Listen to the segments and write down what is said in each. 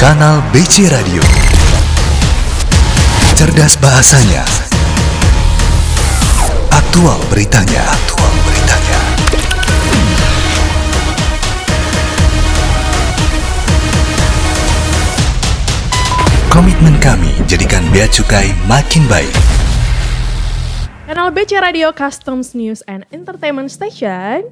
Kanal BC Radio. Cerdas bahasanya. Aktual beritanya. Aktual beritanya. Komitmen kami jadikan bea cukai makin baik. Kanal BC Radio Customs News and Entertainment Station.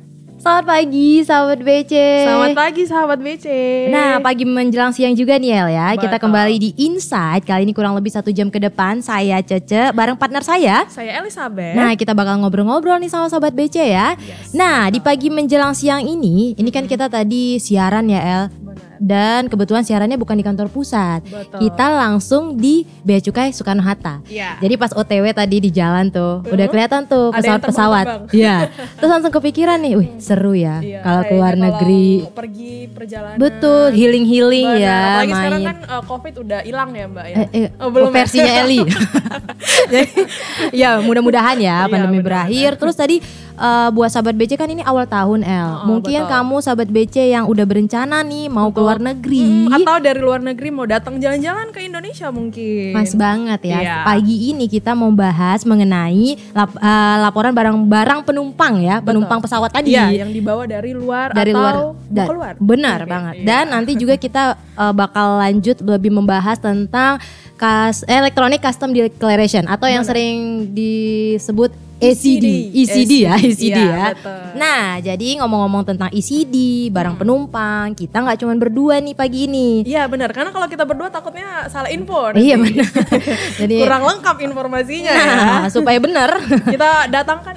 Selamat pagi sahabat BC. Selamat pagi sahabat BC. Nah pagi menjelang siang juga nih El ya. Kita Betul. kembali di Inside. Kali ini kurang lebih satu jam ke depan. Saya Cece bareng partner saya. saya Elizabeth. Nah kita bakal ngobrol-ngobrol nih sama sahabat BC ya. Nah di pagi menjelang siang ini, ini kan kita tadi siaran ya El. Dan kebetulan siarannya bukan di kantor pusat. Betul. Kita langsung di Bea Cukai Soekarno Hatta. Iya. Jadi pas OTW tadi di jalan tuh, udah kelihatan tuh pesawat-pesawat. Iya. Terus langsung kepikiran nih, wih seru ya Iya, kalau kayaknya keluar kalau negeri. pergi perjalanan. Betul, healing-healing ya, Apalagi sekarang main. kan uh, COVID udah hilang ya Mbak ya. Eh, eh, oh, belum ya? versinya Eli. Jadi, ya mudah-mudahan ya Iya, pandemi benar. berakhir. Terus tadi eh, buat sahabat BC kan ini awal tahun El. Oh, Mungkin betul. kamu sahabat BC yang udah berencana nih mau keluar negeri. Hmm, atau dari luar negeri mau datang jalan-jalan ke Indonesia mungkin. Pas banget ya. Iya. Pagi ini kita mau bahas mengenai lap- eh, laporan barang-barang penumpang ya, penumpang pesawat tadi. Iya, yang dibawa dari luar dari atau luar da- keluar. benar Oke, banget iya. dan nanti juga kita uh, bakal lanjut lebih membahas tentang kas electronic custom declaration atau yang sering disebut ECD ECD ya ECD Iya, ya betul. nah jadi ngomong-ngomong tentang ECD barang Hmm. penumpang kita nggak cuma berdua nih pagi ini Iya benar, karena kalau kita berdua takutnya salah info. iya nanti. benar jadi Kurang lengkap informasinya ya. nah, supaya benar Kita datangkan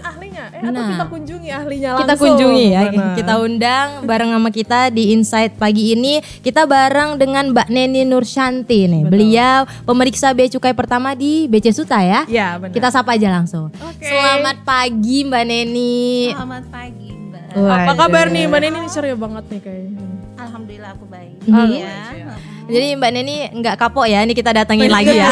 atau Nah. kita kunjungi ahlinya langsung. kita kunjungi ya Benar. kita undang bareng sama kita di Insight pagi ini kita bareng dengan Mbak Neni Nursyanti nih beliau pemeriksa bea cukai pertama di BC Suta ya Iya benar. kita sapa aja langsung Oke. selamat pagi Mbak Neni Selamat pagi Mbak. Apa kabar Waduh. nih Mbak Neni ini ceria banget nih kayaknya. Alhamdulillah aku baik. Mhm. Iya. Jadi Mbak Neni nggak kapok ya ini kita datangin lagi ya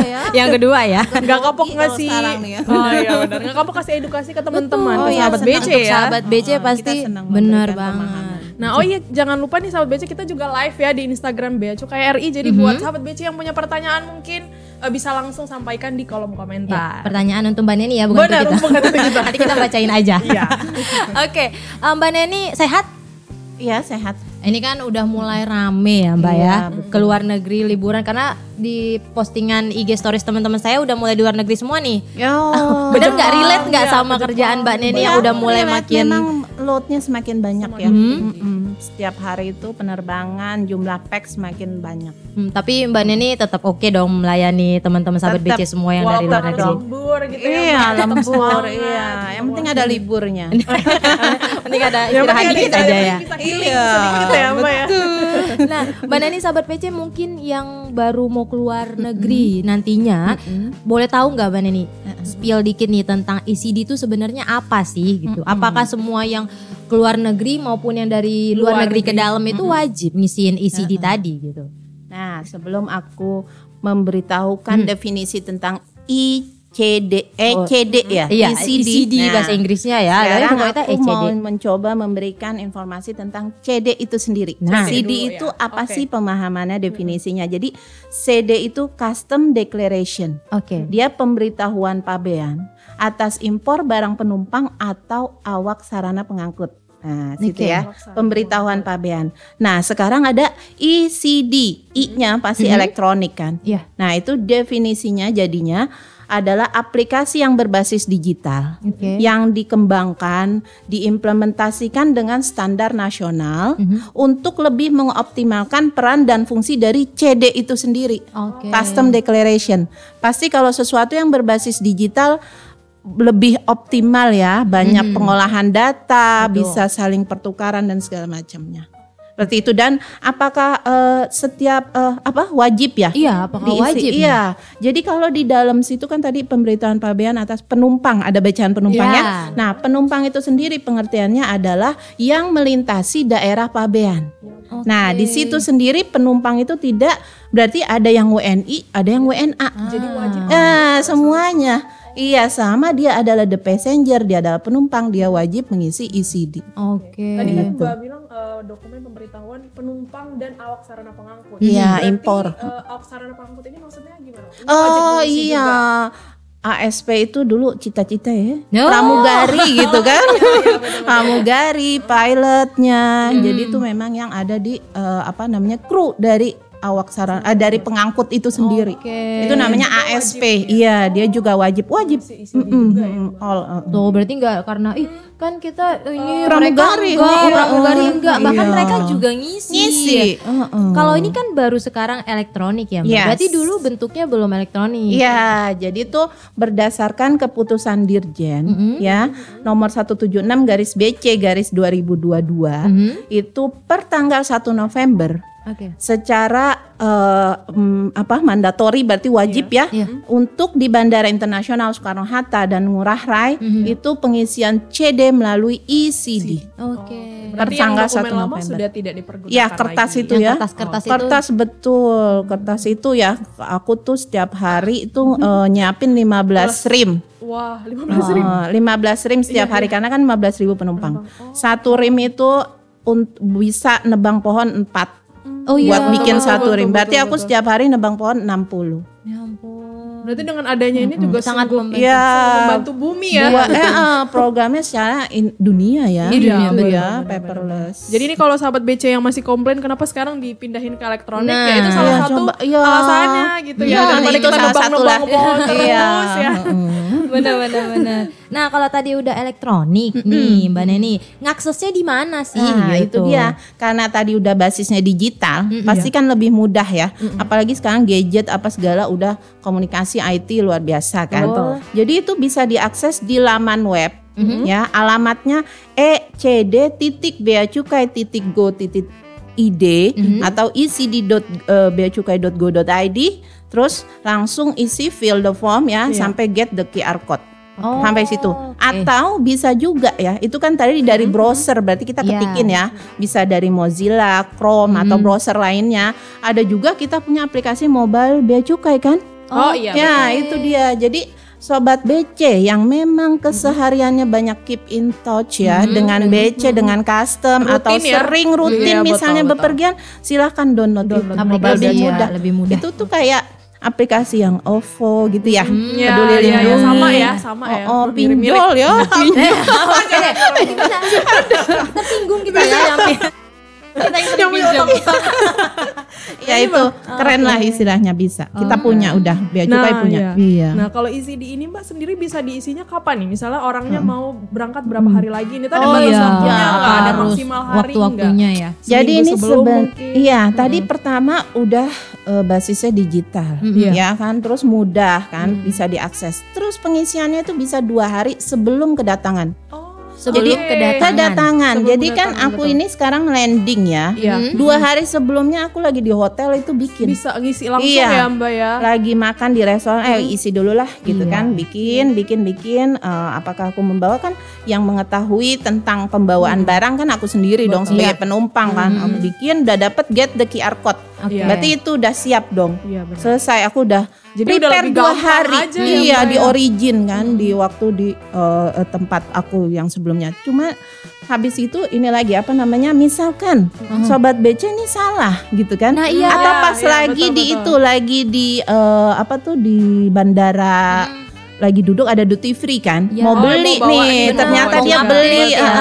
ya. yang kedua ya Gak kapok Grogi ngasih. kalau sekarang nih ya. Oh iya benar. Gak kapok kasih edukasi ke teman-teman, Betul. ke Oh iya, sahabat senang BC ya. sahabat BC Oh, pasti benar banget pemahaman. Nah, oh iya jangan lupa nih sahabat BC kita juga live ya di Instagram Bea Cukai RI. Jadi Mhm. buat sahabat BC yang punya pertanyaan mungkin eh, bisa langsung sampaikan di kolom Ya, komentar. pertanyaan untuk Mbak Neni ya bukan Benar, untuk kita bukan untuk kita. nanti kita bacain aja Iya. oke eh, Mbak Neni sehat Iya sehat. Ini kan udah mulai rame ya Mbak Iya, ya Keluar negeri liburan Karena di postingan IG stories teman-teman saya udah mulai di luar negeri semua nih Yo. Bener nggak relate nggak Iya, sama ke kerjaan Mbak Neni yang Iya, udah mulai relate. makin memang loadnya semakin banyak ya. Mhm. Mm-mm. Setiap hari itu penerbangan jumlah pack semakin banyak. Hmm, Tapi Mbak Neni tetap oke dong melayani teman-teman sahabat Tetap. BC semua yang dari luar negeri lembur gitu ya. Iya. Tetap lembur. Iya, yang penting ada liburnya. Penting ada Yang istirahat dikit ada- aja ya sedikit ya Mbak ya. Nah Mbak Neni sahabat PC mungkin yang baru mau keluar negeri nantinya Boleh tahu nggak Mbak Neni spill dikit nih tentang ECD itu sebenarnya apa sih gitu? Apakah semua yang keluar negeri maupun yang dari luar, Luar negeri, ke negeri. dalam itu wajib ngisiin ECD tadi gitu? Nah, sebelum aku memberitahukan definisi tentang ICD, ECD ya, Iya, ECD, ECD Nah, bahasa Inggrisnya ya. Sekarang aku ECD. mau mencoba memberikan informasi tentang CD itu sendiri. Nah. CD Dulu itu ya. apa Oke. sih pemahamannya definisinya? Jadi CD itu custom declaration. Oke. Dia pemberitahuan pabean atas impor barang penumpang atau awak sarana pengangkut. Nah, situ Oke. ya, pemberitahuan pabean. Nah, sekarang ada ECD, I-nya pasti elektronik kan. Iya. Nah, itu definisinya jadinya adalah aplikasi yang berbasis digital Oke. yang dikembangkan, diimplementasikan dengan standar nasional Mhm. untuk lebih mengoptimalkan peran dan fungsi dari CD itu sendiri. Oke. Custom declaration. Pasti kalau sesuatu yang berbasis digital lebih optimal ya, banyak pengolahan data, bisa saling pertukaran dan segala macamnya. Seperti itu dan apakah eh, setiap eh, apa wajib ya? Iya, apakah diisi? wajib? Iya. Jadi kalau di dalam situ kan tadi pemberitahuan pabean atas penumpang ada bacaan penumpangnya. Iya. Nah, penumpang itu sendiri pengertiannya adalah yang melintasi daerah pabean. Nah, di situ sendiri penumpang itu tidak berarti ada yang WNI, ada yang WNA. Jadi wajib. Nah, semuanya. Iya, sama dia adalah the passenger, dia adalah penumpang, dia wajib mengisi ECD. Oke. Tadi kan Mbak bilang eh, dokumen pemberitahuan penumpang dan awak sarana pengangkut. Iya, Berarti, impor. eh, awak sarana pengangkut ini maksudnya gimana? Ini Oh iya. juga. ASP itu dulu cita-cita ya, Oh. pramugari gitu kan, pramugari, pilotnya. Jadi itu memang yang ada di eh, apa namanya kru dari awak sarana, eh, dari pengangkut itu sendiri. Oke. Itu namanya ASP. Iya, dia juga wajib, wajib. Mm-mm, juga ya, mm-mm, all, uh, uh. Tuh berarti nggak karena ih kan kita ini Pramugari. mereka enggak, Iya, pramugari iya. enggak, bahkan Iya. mereka juga ngisi. Ngisi. Uh-uh. Kalau ini kan baru sekarang elektronik ya, Mbak. Yes. Berarti dulu bentuknya belum elektronik. Iya, jadi itu berdasarkan keputusan Dirjen Mm-hmm. ya nomor 176 garis BC garis 2022 Mhm. itu per tanggal 1 November Oke. secara eh, mm, apa mandatori berarti wajib ya Iya. untuk di Bandara Internasional Soekarno Hatta dan Ngurah Rai Mhm. itu pengisian CD melalui ECD. Oke. Berarti Per yang dokumen 1 lama November. sudah tidak dipergunakan Iya, kertas lagi. itu Yang ya. kertas-kertas itu. Kertas betul, kertas itu ya aku tuh setiap hari itu eh, nyiapin 15 rim. Wah, 15 ribu. Eh, 15 rim setiap hari karena kan 15 ribu penumpang. Satu rim itu bisa nebang pohon 4 Oh iya. buat bikin betul, satu betul, rim. Berarti betul, aku betul. setiap hari nebang pohon 60. Ya ampun. Berarti dengan adanya ini juga Sangat sungguh membantu. Iya. membantu bumi ya. Dua, eh, eh, programnya secara in- dunia ya. Iya, dunia, ya, paperless. Jadi ini kalau sahabat BC yang masih komplain kenapa sekarang dipindahin ke elektronik Nah, ya itu salah iya, satu coba, iya. alasannya gitu ya. Iya, Daripada itu kita salah satu lah. nebang-nebang pohon terus Iya. ya. benar benar benar. Nah, kalau tadi udah elektronik nih, Mbak Neni, ngaksesnya di mana sih Nah, gitu? itu dia. Karena tadi udah basisnya digital, pasti kan lebih mudah ya. Apalagi sekarang gadget apa segala udah komunikasi IT luar biasa kan. Betul. Jadi itu bisa diakses di laman web. Ya, alamatnya ecd.beacukai.go.id atau ecd.beacukai.go.id terus langsung isi fill the form ya sampai get the QR code. Oh, sampai situ. oke. Atau bisa juga ya, itu kan tadi dari browser berarti kita Iya. ketikin ya. Bisa dari Mozilla, Chrome atau browser lainnya. Ada juga kita punya aplikasi mobile Bea Cukai kan? Oh, iya. Ya, itu dia. Jadi sobat BC yang memang kesehariannya banyak keep in touch ya dengan BC dengan custom Rutin atau ya. sering rutin Iya, betul, misalnya betul. bepergian silahkan download, Download aplikasi lebih ya, mudah. lebih mudah. Itu tuh kayak aplikasi yang OVO gitu ya. Ya, Peduli ya, ya, sama ya, sama ya. Oh, oh Mirip-mirip. pinjol ya. Tersinggung kita ya yang kita yang pinjam. ya itu keren lah istilahnya bisa. Kita punya udah Bea Cukai punya. iya. Iya. Nah, kalau isi di ini Mbak sendiri bisa diisinya kapan nih? Misalnya orangnya mau berangkat berapa hari lagi? Ini tadi Oh batas iya, waktunya nggak ada maksimal hari waktu-waktunya ya. Jadi ini sebelum iya tadi pertama udah eh, basisnya digital, Iya. ya kan, terus mudah kan, bisa diakses. Terus pengisiannya itu bisa dua hari sebelum kedatangan. Oh, Sebelum oke. kedatangan. Kedatangan. Sebelum Jadi kan kedatangan, aku betul. ini sekarang landing ya. Iya. Dua hari sebelumnya aku lagi di hotel itu bikin. Bisa ngisi langsung Iya. ya Mbak ya. lagi makan di restoran eh isi dulu lah gitu Iya. kan bikin bikin bikin eh, apakah aku membawa kan yang mengetahui tentang pembawaan barang kan aku sendiri dong sebagai penumpang kan aku bikin udah dapet get the QR code Oke. berarti itu udah siap dong Iya benar. selesai aku udah Jadi udah prepare lebih dua hari aja ya, iya Mbak di ya. origin kan di waktu di eh, tempat aku yang sebelumnya cuma habis itu ini lagi apa namanya misalkan sobat BC ini salah gitu kan Nah, iya. atau pas Iya, lagi betul, di betul. itu lagi di eh, apa tuh di bandara lagi duduk ada duty free kan Iya. mau Oh, beli mau nih ini, ternyata dia beli iya.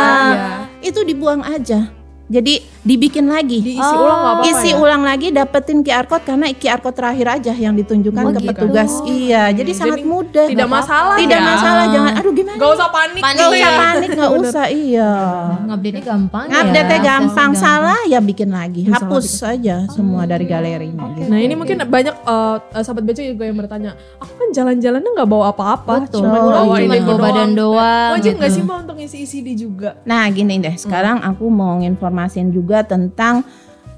itu dibuang aja jadi dibikin lagi Diisi ulang nggak apa-apa isi ya? ulang lagi dapetin QR code karena QR code terakhir aja yang ditunjukkan Oh, ke gitu. petugas iya jadi sangat Jadi mudah Tidak masalah tidak ya. masalah jangan aduh gimana Gak usah panik. Panik. Gak gitu usah ya. panik, gak usah, iya. Ngupdate-nya gampang ya. Update-nya gampang, salah ya bikin lagi, Bisa hapus aja semua dari galerinya. gitu. Nah ini mungkin banyak eh, eh, sahabat BC juga yang bertanya, aku kan jalan-jalannya nggak bawa apa-apa, cuma Oh, bawa Cuma ini bawa badan doang. Wajib nggak sih mbak untuk ngisi isi di juga? Nah gini deh, sekarang aku mau nginformasin juga tentang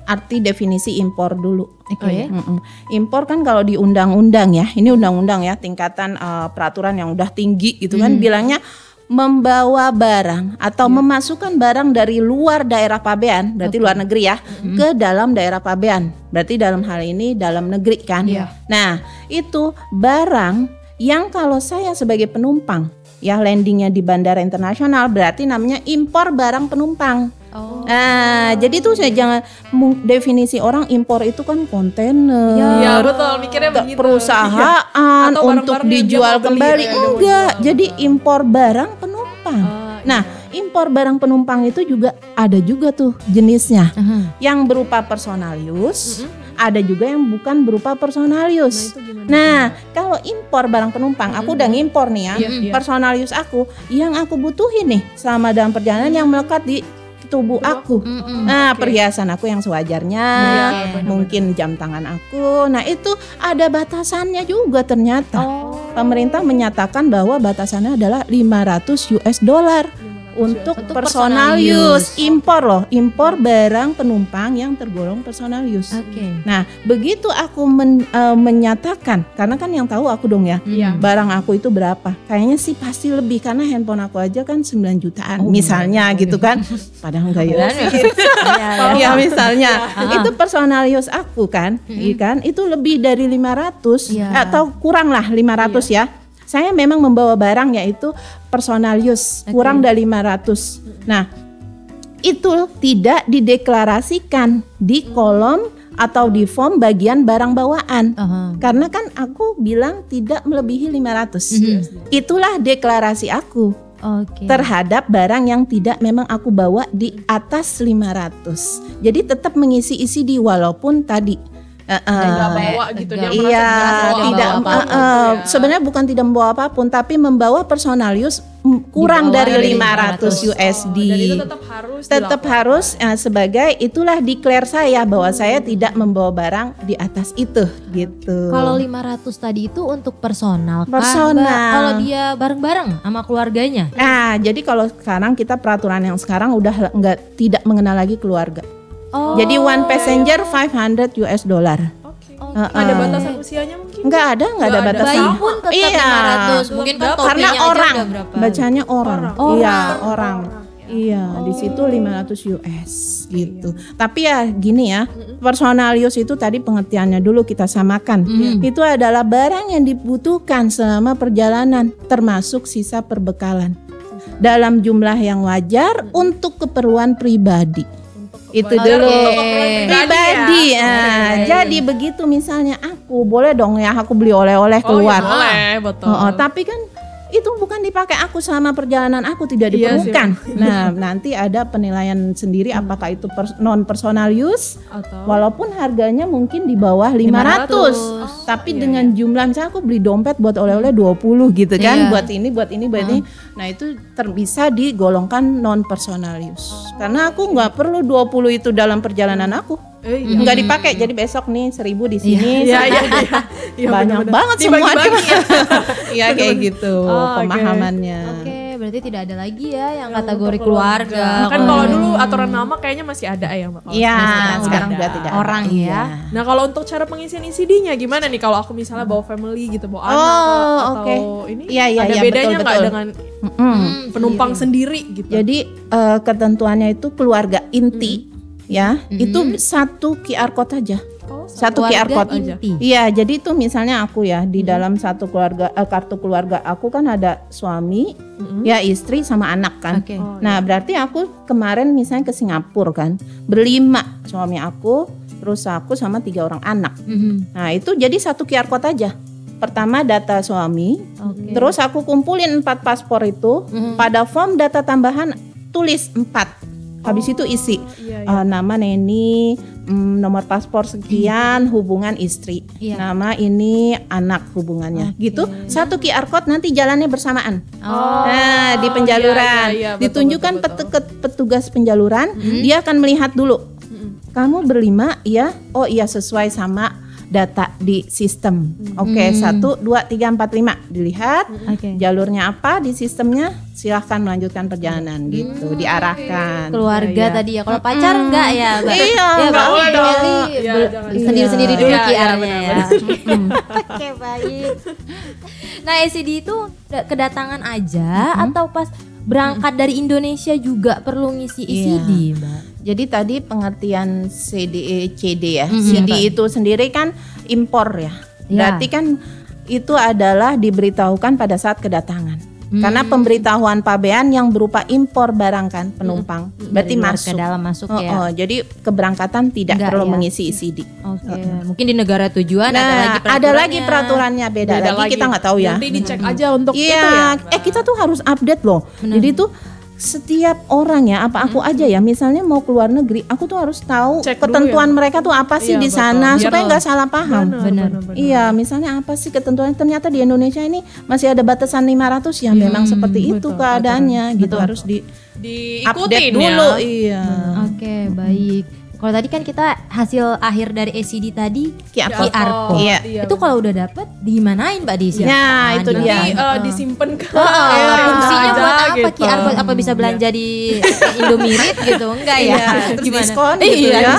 arti definisi impor dulu. Oke. Mm-mm. Impor kan kalau di undang-undang ya, ini undang-undang ya, tingkatan eh, peraturan yang udah tinggi gitu kan, bilangnya membawa barang atau memasukkan barang dari luar daerah pabean, berarti luar negeri ya, ke dalam daerah pabean. Berarti dalam hal ini dalam negeri kan. Iya. Nah, itu barang yang kalau saya sebagai penumpang ya landingnya di bandara internasional berarti namanya impor barang penumpang. Oh. Nah, jadi tuh saya jangan definisi orang impor itu kan kontainer. Iya betul, mikirnya begitu. perusahaan Atau untuk dijual kembali ya, enggak jual. jadi impor barang penumpang Ah, nah impor barang penumpang itu juga ada juga tuh jenisnya Aha. yang berupa personal use ada juga yang bukan berupa personal Nah use gimana? nah kalau impor barang penumpang aku udah ngimpor nih ya Iya, iya. personal use aku yang aku butuhin nih selama dalam perjalanan yang melekat di tubuh aku Mm-mm. Nah, Oke. perhiasan aku yang sewajarnya, Iya, benar-benar. mungkin jam tangan aku. Nah, itu ada batasannya juga ternyata. Oh. Pemerintah menyatakan bahwa batasannya adalah 500 US dollar untuk, Untuk personal personal use. use. Impor loh, impor barang penumpang yang tergolong personal use. Oke. Nah, begitu aku men- eh, menyatakan, karena kan yang tahu aku dong ya, Iya. barang aku itu berapa? Kayaknya sih pasti lebih karena handphone aku aja kan 9 jutaan Oh, misalnya iya. gitu kan. Padahal enggak ya. Iya, iya. Ya misalnya itu personal use aku kan, iya kan? Itu lebih dari 500 Iya. atau kurang lah 500 ya. Saya memang membawa barang yaitu personal use, Oke. kurang dari 500. Nah, itu tidak dideklarasikan di kolom atau di form bagian barang bawaan. Aha. Karena kan aku bilang tidak melebihi 500. Mhm. Itulah deklarasi aku Oke. terhadap barang yang tidak memang aku bawa di atas 500. Jadi tetap mengisi isi di walaupun tadi eh, Nggak eh, bawa gitu dia merasa Iya, tidak eh, gitu eh, ya. sebenarnya bukan tidak membawa apa pun tapi membawa personal use kurang dari dari 500 Oh, USD. dan itu tetap harus tetap harus eh, sebagai itulah declare saya bahwa saya tidak membawa barang di atas itu gitu. Kalau 500 tadi itu untuk personal. Personal. Mbak? Kalau dia bareng-bareng sama keluarganya. Nah, jadi kalau sekarang kita peraturan yang sekarang udah nggak tidak mengenal lagi keluarga. Oh. Jadi one passenger 500 US dollar. Oke. Oke. Heeh. Ada batasan usianya mungkin? Nggak ada, nggak ada batasan. Bayi pun tetap Iya. 500. Mungkin kan Karena orang, bacanya orang. Orang. Iya, Orang. orang. Iya, di situ 500 US gitu. Tapi ya gini ya, personal use itu tadi pengertiannya dulu kita samakan. Mm. Itu adalah barang yang dibutuhkan selama perjalanan, termasuk sisa perbekalan. Dalam jumlah yang wajar untuk keperluan pribadi. Itu dulu. Pribadi. ya. ah. Jadi begitu misalnya aku boleh dong ya aku beli oleh-oleh Oh, keluar. iya, boleh, betul. Oh, oh, tapi kan itu bukan dipakai aku selama perjalanan aku tidak Iya sih, diperlukan. nah, nanti ada penilaian sendiri apakah itu non personal use Atau walaupun harganya mungkin di bawah 500. 500. tapi iya, dengan jumlah misalnya aku beli dompet buat oleh-oleh 20 gitu kan, Iya. buat ini, buat ini, buat ini. Nah, itu ter- bisa digolongkan non personal use. Karena aku nggak perlu 20 itu dalam perjalanan aku. Eh, iya. Nggak dipakai. Jadi besok nih 1000 di sini, Iya, iya, 1000 iya. Iya, banyak benar-benar. banget semua ya. Iya kayak gitu Oh, pemahamannya. Oke, berarti tidak ada lagi ya yang kategori untuk keluarga. Kan kalau dulu aturan nama kayaknya masih ada ya, Mbak. Iya, sekarang sekarang udah udah ada. tidak Orang ada. ya. Iya. Nah kalau untuk cara pengisian ICD-nya gimana nih kalau aku misalnya bawa family gitu bawa anak Oh, atau oke. ini Iya, iya, ada iya, bedanya betul, nggak betul. dengan. Hmm, penumpang sendiri gitu? Jadi eh, ketentuannya itu keluarga inti ya, itu satu QR code aja. Oh, Satu QR code aja. inti. Iya, jadi itu misalnya aku ya di dalam satu keluarga eh, kartu keluarga aku kan ada suami, ya istri sama anak kan. Oke. Oh, Nah, berarti aku kemarin misalnya ke Singapura kan, berlima suami aku, terus aku sama tiga orang anak. Mhm. Nah, itu jadi satu QR code aja. Pertama data suami, Oke. terus aku kumpulin empat paspor itu, Mhm. pada form data tambahan tulis empat. Habis itu isi iya, iya. eh, nama Neni, mm, nomor paspor sekian, hubungan istri, Iya. nama ini anak hubungannya, gitu. Satu QR code nanti jalannya bersamaan. Oh. Nah, di penjaluran iya, iya, betul, ditunjukkan betul, betul. petu- petugas penjaluran, dia akan melihat dulu. Kamu berlima, ya? Oh iya sesuai sama data di sistem. Oke, satu, dua, tiga, empat, lima. Dilihat Oke. jalurnya apa di sistemnya, silahkan melanjutkan perjalanan gitu, diarahkan. Keluarga Iya, iya. tadi ya. Kalau pacar enggak ya, Mbak? Iya, ya, enggak boleh Eli dong. Iya, jangan. sendiri-sendiri Iya. dulu Iya, iya, ya. benar-benar. Hmm. Oke, baik. Nah, SCD itu da- kedatangan aja atau pas berangkat dari Indonesia juga perlu ngisi ECD, Mbak? Jadi tadi pengertian CDE CD ya. Mhm, CD Mbak. itu sendiri kan impor ya. Ya. Berarti kan itu adalah diberitahukan pada saat kedatangan. Karena pemberitahuan pabean yang berupa impor barang kan penumpang. Berarti Dari luar masuk. ke dalam masuk Oh, ya. oh, jadi keberangkatan tidak Enggak perlu ya. mengisi ICD. Oke, mungkin di negara tujuan Nah, ada lagi ada peraturannya. lagi peraturannya beda, Beda lagi, kita nggak tahu ya. Nanti dicek aja untuk Iya, itu ya. eh kita tuh harus update loh. Jadi tuh setiap orang ya, apa aku aja ya, misalnya mau keluar negeri, aku tuh harus tahu Cek dulu ketentuan ya. mereka tuh apa sih Iya, di betul. sana Biar- supaya nggak salah paham. Benar. Iya, misalnya apa sih ketentuan ternyata di Indonesia ini masih ada batasan 500 ya, memang seperti itu keadaannya gitu harus di update Diikutin dulu. ya. Iya. Oke, baik. Kalau tadi kan kita hasil akhir dari ACD tadi QR QR code. code. Iya. Itu kalau udah dapet dimanain Mbak Desi? Ya, itu Nanti dia. eh, disimpan ke Oh, ya, fungsinya aja buat apa gitu. QR code? Apa bisa belanja di Indomirit gitu? Enggak ya? Iya, terus diskon gitu iya, ya.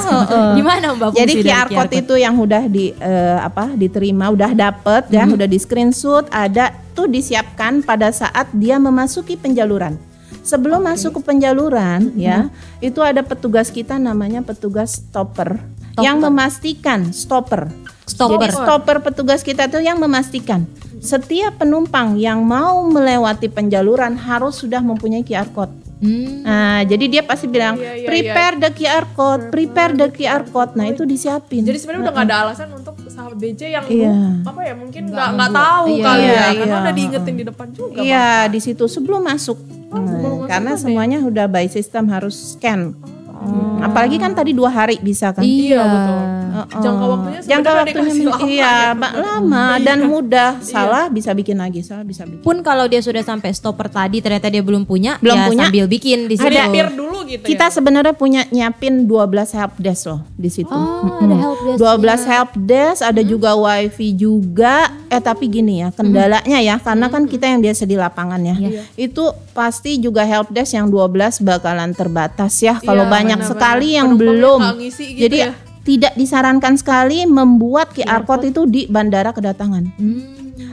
Gimana Mbak Jadi QR code itu yang udah di eh, apa diterima, udah dapet ya, udah di screenshot, ada tuh disiapkan pada saat dia memasuki penjaluran. Sebelum masuk ke penjaluran ya, itu ada petugas kita namanya petugas stopper, yang memastikan stopper. Stopper. Jadi stopper petugas kita tuh yang memastikan setiap penumpang yang mau melewati penjaluran harus sudah mempunyai QR code. Hmm. Nah, jadi dia pasti bilang Iya, iya, prepare the QR code, prepare the QR code. Nah, itu disiapin. Jadi sebenarnya udah nggak ada alasan untuk sahabat BJ yang Iya. lu- apa ya mungkin nggak nggak tahu Iya, kali iya, ya karena iya. udah diingetin di depan juga. Iya, di situ sebelum masuk. Oh, masuk karena ya? semuanya udah by system harus scan. Hmm, Apalagi kan tadi dua hari bisa kan? Iya. betul. Heeh. Jangka waktunya Jangka waktunya dikasih lama iya, ya. Mbak, lama dan mudah. Salah bisa bikin lagi, salah bisa bikin. Pun kalau dia sudah sampai stopper tadi ternyata dia belum punya, Belum ya punya. sambil bikin di situ. Ada. Dulu gitu Kita ya. sebenarnya punya nyiapin 12 help desk loh di situ. Oh, ada help desk. 12 help desk, ada juga wifi juga. Eh tapi gini ya, kendalanya ya karena kan kita yang biasa di lapangan ya. Itu pasti juga help desk yang 12 bakalan terbatas ya kalau Iya, banyak benar-benar. sekali yang Penumpangnya belum. ngisi gitu Jadi ya. tidak disarankan sekali membuat QR code itu di bandara kedatangan. Hmm.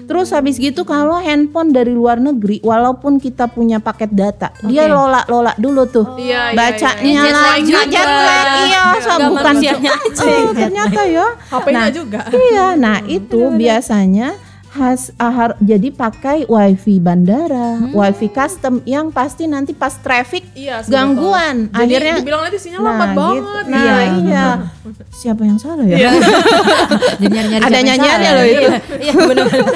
Terus habis gitu kalau handphone dari luar negeri walaupun kita punya paket data, dia lola-lola dulu tuh. Iya, iya, Bacanya iya. Jet lag lagi jet lag, iya, so, bukan aja Oh, ternyata ya. HP-nya juga. Iya, nah itu biasanya has ahar, jadi pakai wifi bandara, wifi custom yang pasti nanti pas traffic Iya, gangguan. betul. Jadi Akhirnya dibilang nanti sinyal lambat gitu. banget. Nah, Iya. iya. Siapa yang salah ya? Jadi nyari-nyari Ada siapa yang nyanyiannya loh itu. Iya, Iya benar-benar.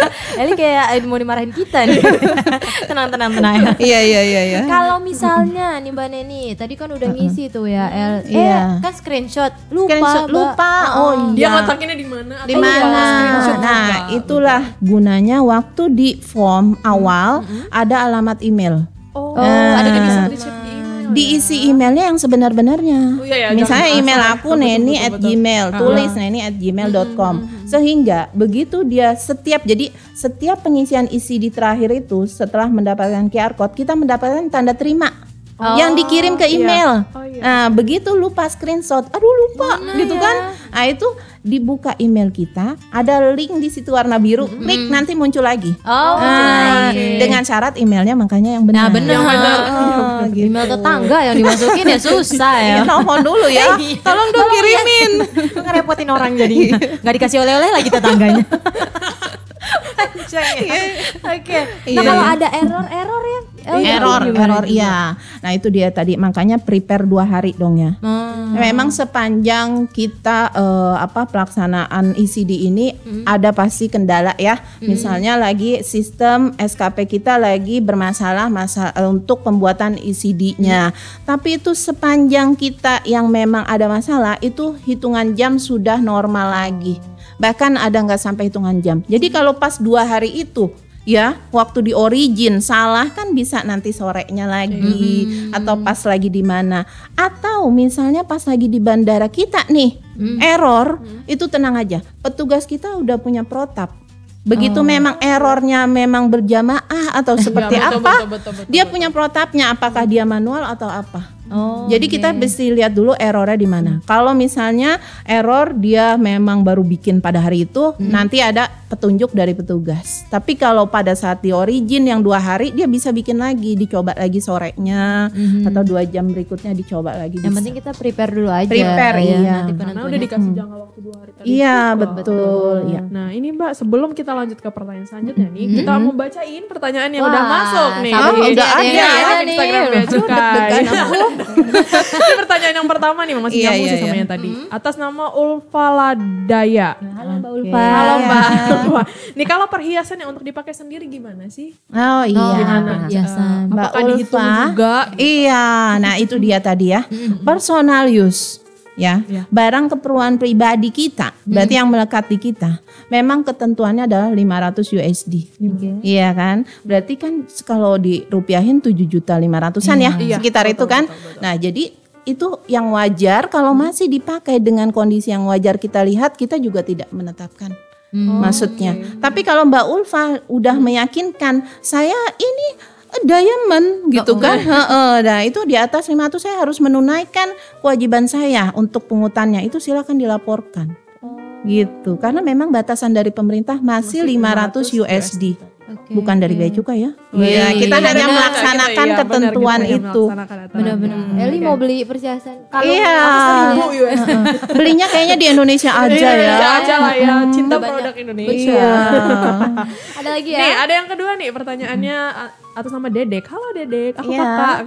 Ini kayak mau dimarahin kita nih. tenang tenang tenang ya. Iya, iya, iya, iya. Kalau misalnya nih Mbak Neni, tadi kan udah ngisi tuh ya, El. Eh, Iya. kan screenshot. Lupa, Screenshot, lupa. Oh, Dia iya. ngetakinnya di mana? di mana? Nah, juga? Itulah gunanya waktu di form awal ada alamat email. Oh, Nah, ada bisa di-chat di email. Diisi emailnya yang sebenar-benarnya. Oh, iya, iya, Misalnya jangan email aku Betul, neni betul, at betul. gmail, tulis neni at gmail.com. Sehingga begitu dia setiap jadi setiap pengisian isi di terakhir itu setelah mendapatkan QR code kita mendapatkan tanda terima yang dikirim ke email. Oh, iya. Nah, begitu lupa screenshot, aduh lupa gitu kan. Nah, itu dibuka email kita, ada link di situ warna biru, klik nanti muncul lagi. Oh, Nah, dengan syarat emailnya makanya yang Nah benar. benar. Oh, gitu. Email tetangga yang dimasukin ya susah ya. Ya, telepon dulu ya. Iya. Tolong dong kirimin. Ngerepotin orang jadi nggak dikasih oleh-oleh lagi tetangganya. Oke. Nah Iya. kalau ada error-error ya. El, error, gimana error iya. Nah itu dia tadi makanya prepare dua hari dong ya. Hmm. Memang sepanjang kita eh, apa pelaksanaan ECD ini ada pasti kendala ya. Misalnya lagi sistem SKP kita lagi bermasalah masa eh, untuk pembuatan ECD-nya. Tapi itu sepanjang kita yang memang ada masalah itu hitungan jam sudah normal lagi. Bahkan ada nggak sampai hitungan jam. Jadi kalau pas dua hari itu ya waktu di origin salah kan bisa nanti sorenya lagi atau pas lagi di mana. Atau misalnya pas lagi di bandara kita nih error itu tenang aja. Petugas kita udah punya protap. Begitu memang errornya memang berjamaah atau seperti betul, apa betul, betul, betul, dia punya protapnya. Apakah dia manual atau apa Oh, Jadi kita mesti lihat dulu errornya di mana. Kalau misalnya error dia memang baru bikin pada hari itu, nanti ada petunjuk dari petugas. Tapi kalau pada saat di origin yang dua hari, dia bisa bikin lagi, dicoba lagi sorenya atau dua jam berikutnya dicoba lagi. Yang bisa. penting kita prepare dulu aja. Prepare, ya, iya. nanti Karena udah dikasih jangka waktu dua hari tadi. Iya betul. Iya. Nah ini Mbak sebelum kita lanjut ke pertanyaan selanjutnya nih Kita mau bacain pertanyaan yang udah Wah, masuk nih Di- udah ada di ya. Instagram nih. Bea Cukai Ini pertanyaan yang pertama nih masih Iya, nyambung iya, sih sama iya. yang tadi Atas nama Ulfaladaya Halo Mbak. Ulfa. Halo ya. Mbak Ulfa. Nih kalau perhiasan yang untuk dipakai sendiri gimana sih? Oh iya. Oh, Gimana? perhiasan. Eh, Mbak Ulfa. juga? Iya, nah itu dia tadi ya. Personal use ya. Iya. Barang keperluan pribadi kita, berarti yang melekat di kita. Memang ketentuannya adalah 500 USD. Iya kan? Berarti kan kalau dirupiahin 7 juta 500-an ya, Iya, sekitar betul, itu kan. betul, betul. Nah, jadi itu yang wajar kalau masih dipakai dengan kondisi yang wajar kita lihat kita juga tidak menetapkan maksudnya. Tapi kalau Mbak Ulfa udah meyakinkan saya ini diamond gitu kan. Heeh, nah itu di atas 500 saya harus menunaikan kewajiban saya untuk pungutannya. Itu silakan dilaporkan. Gitu. Karena memang batasan dari pemerintah masih, 500 USD. Oke, Bukan dari bea cukai ya. Iya, Iya, kita iya, hanya benar. melaksanakan Iya, benar, ketentuan kita hanya itu. aturan. Bener-bener. Eli mau beli perhiasan. Kalau Iya. Seribu USD. Belinya kayaknya di Indonesia aja Iya, ya. Indonesia aja lah ya. Cinta Banyak. produk Indonesia. Iya. Ada lagi ya? Nih ada yang kedua nih pertanyaannya a- atas nama Dedek. Halo Dedek, aku Iya. kakak.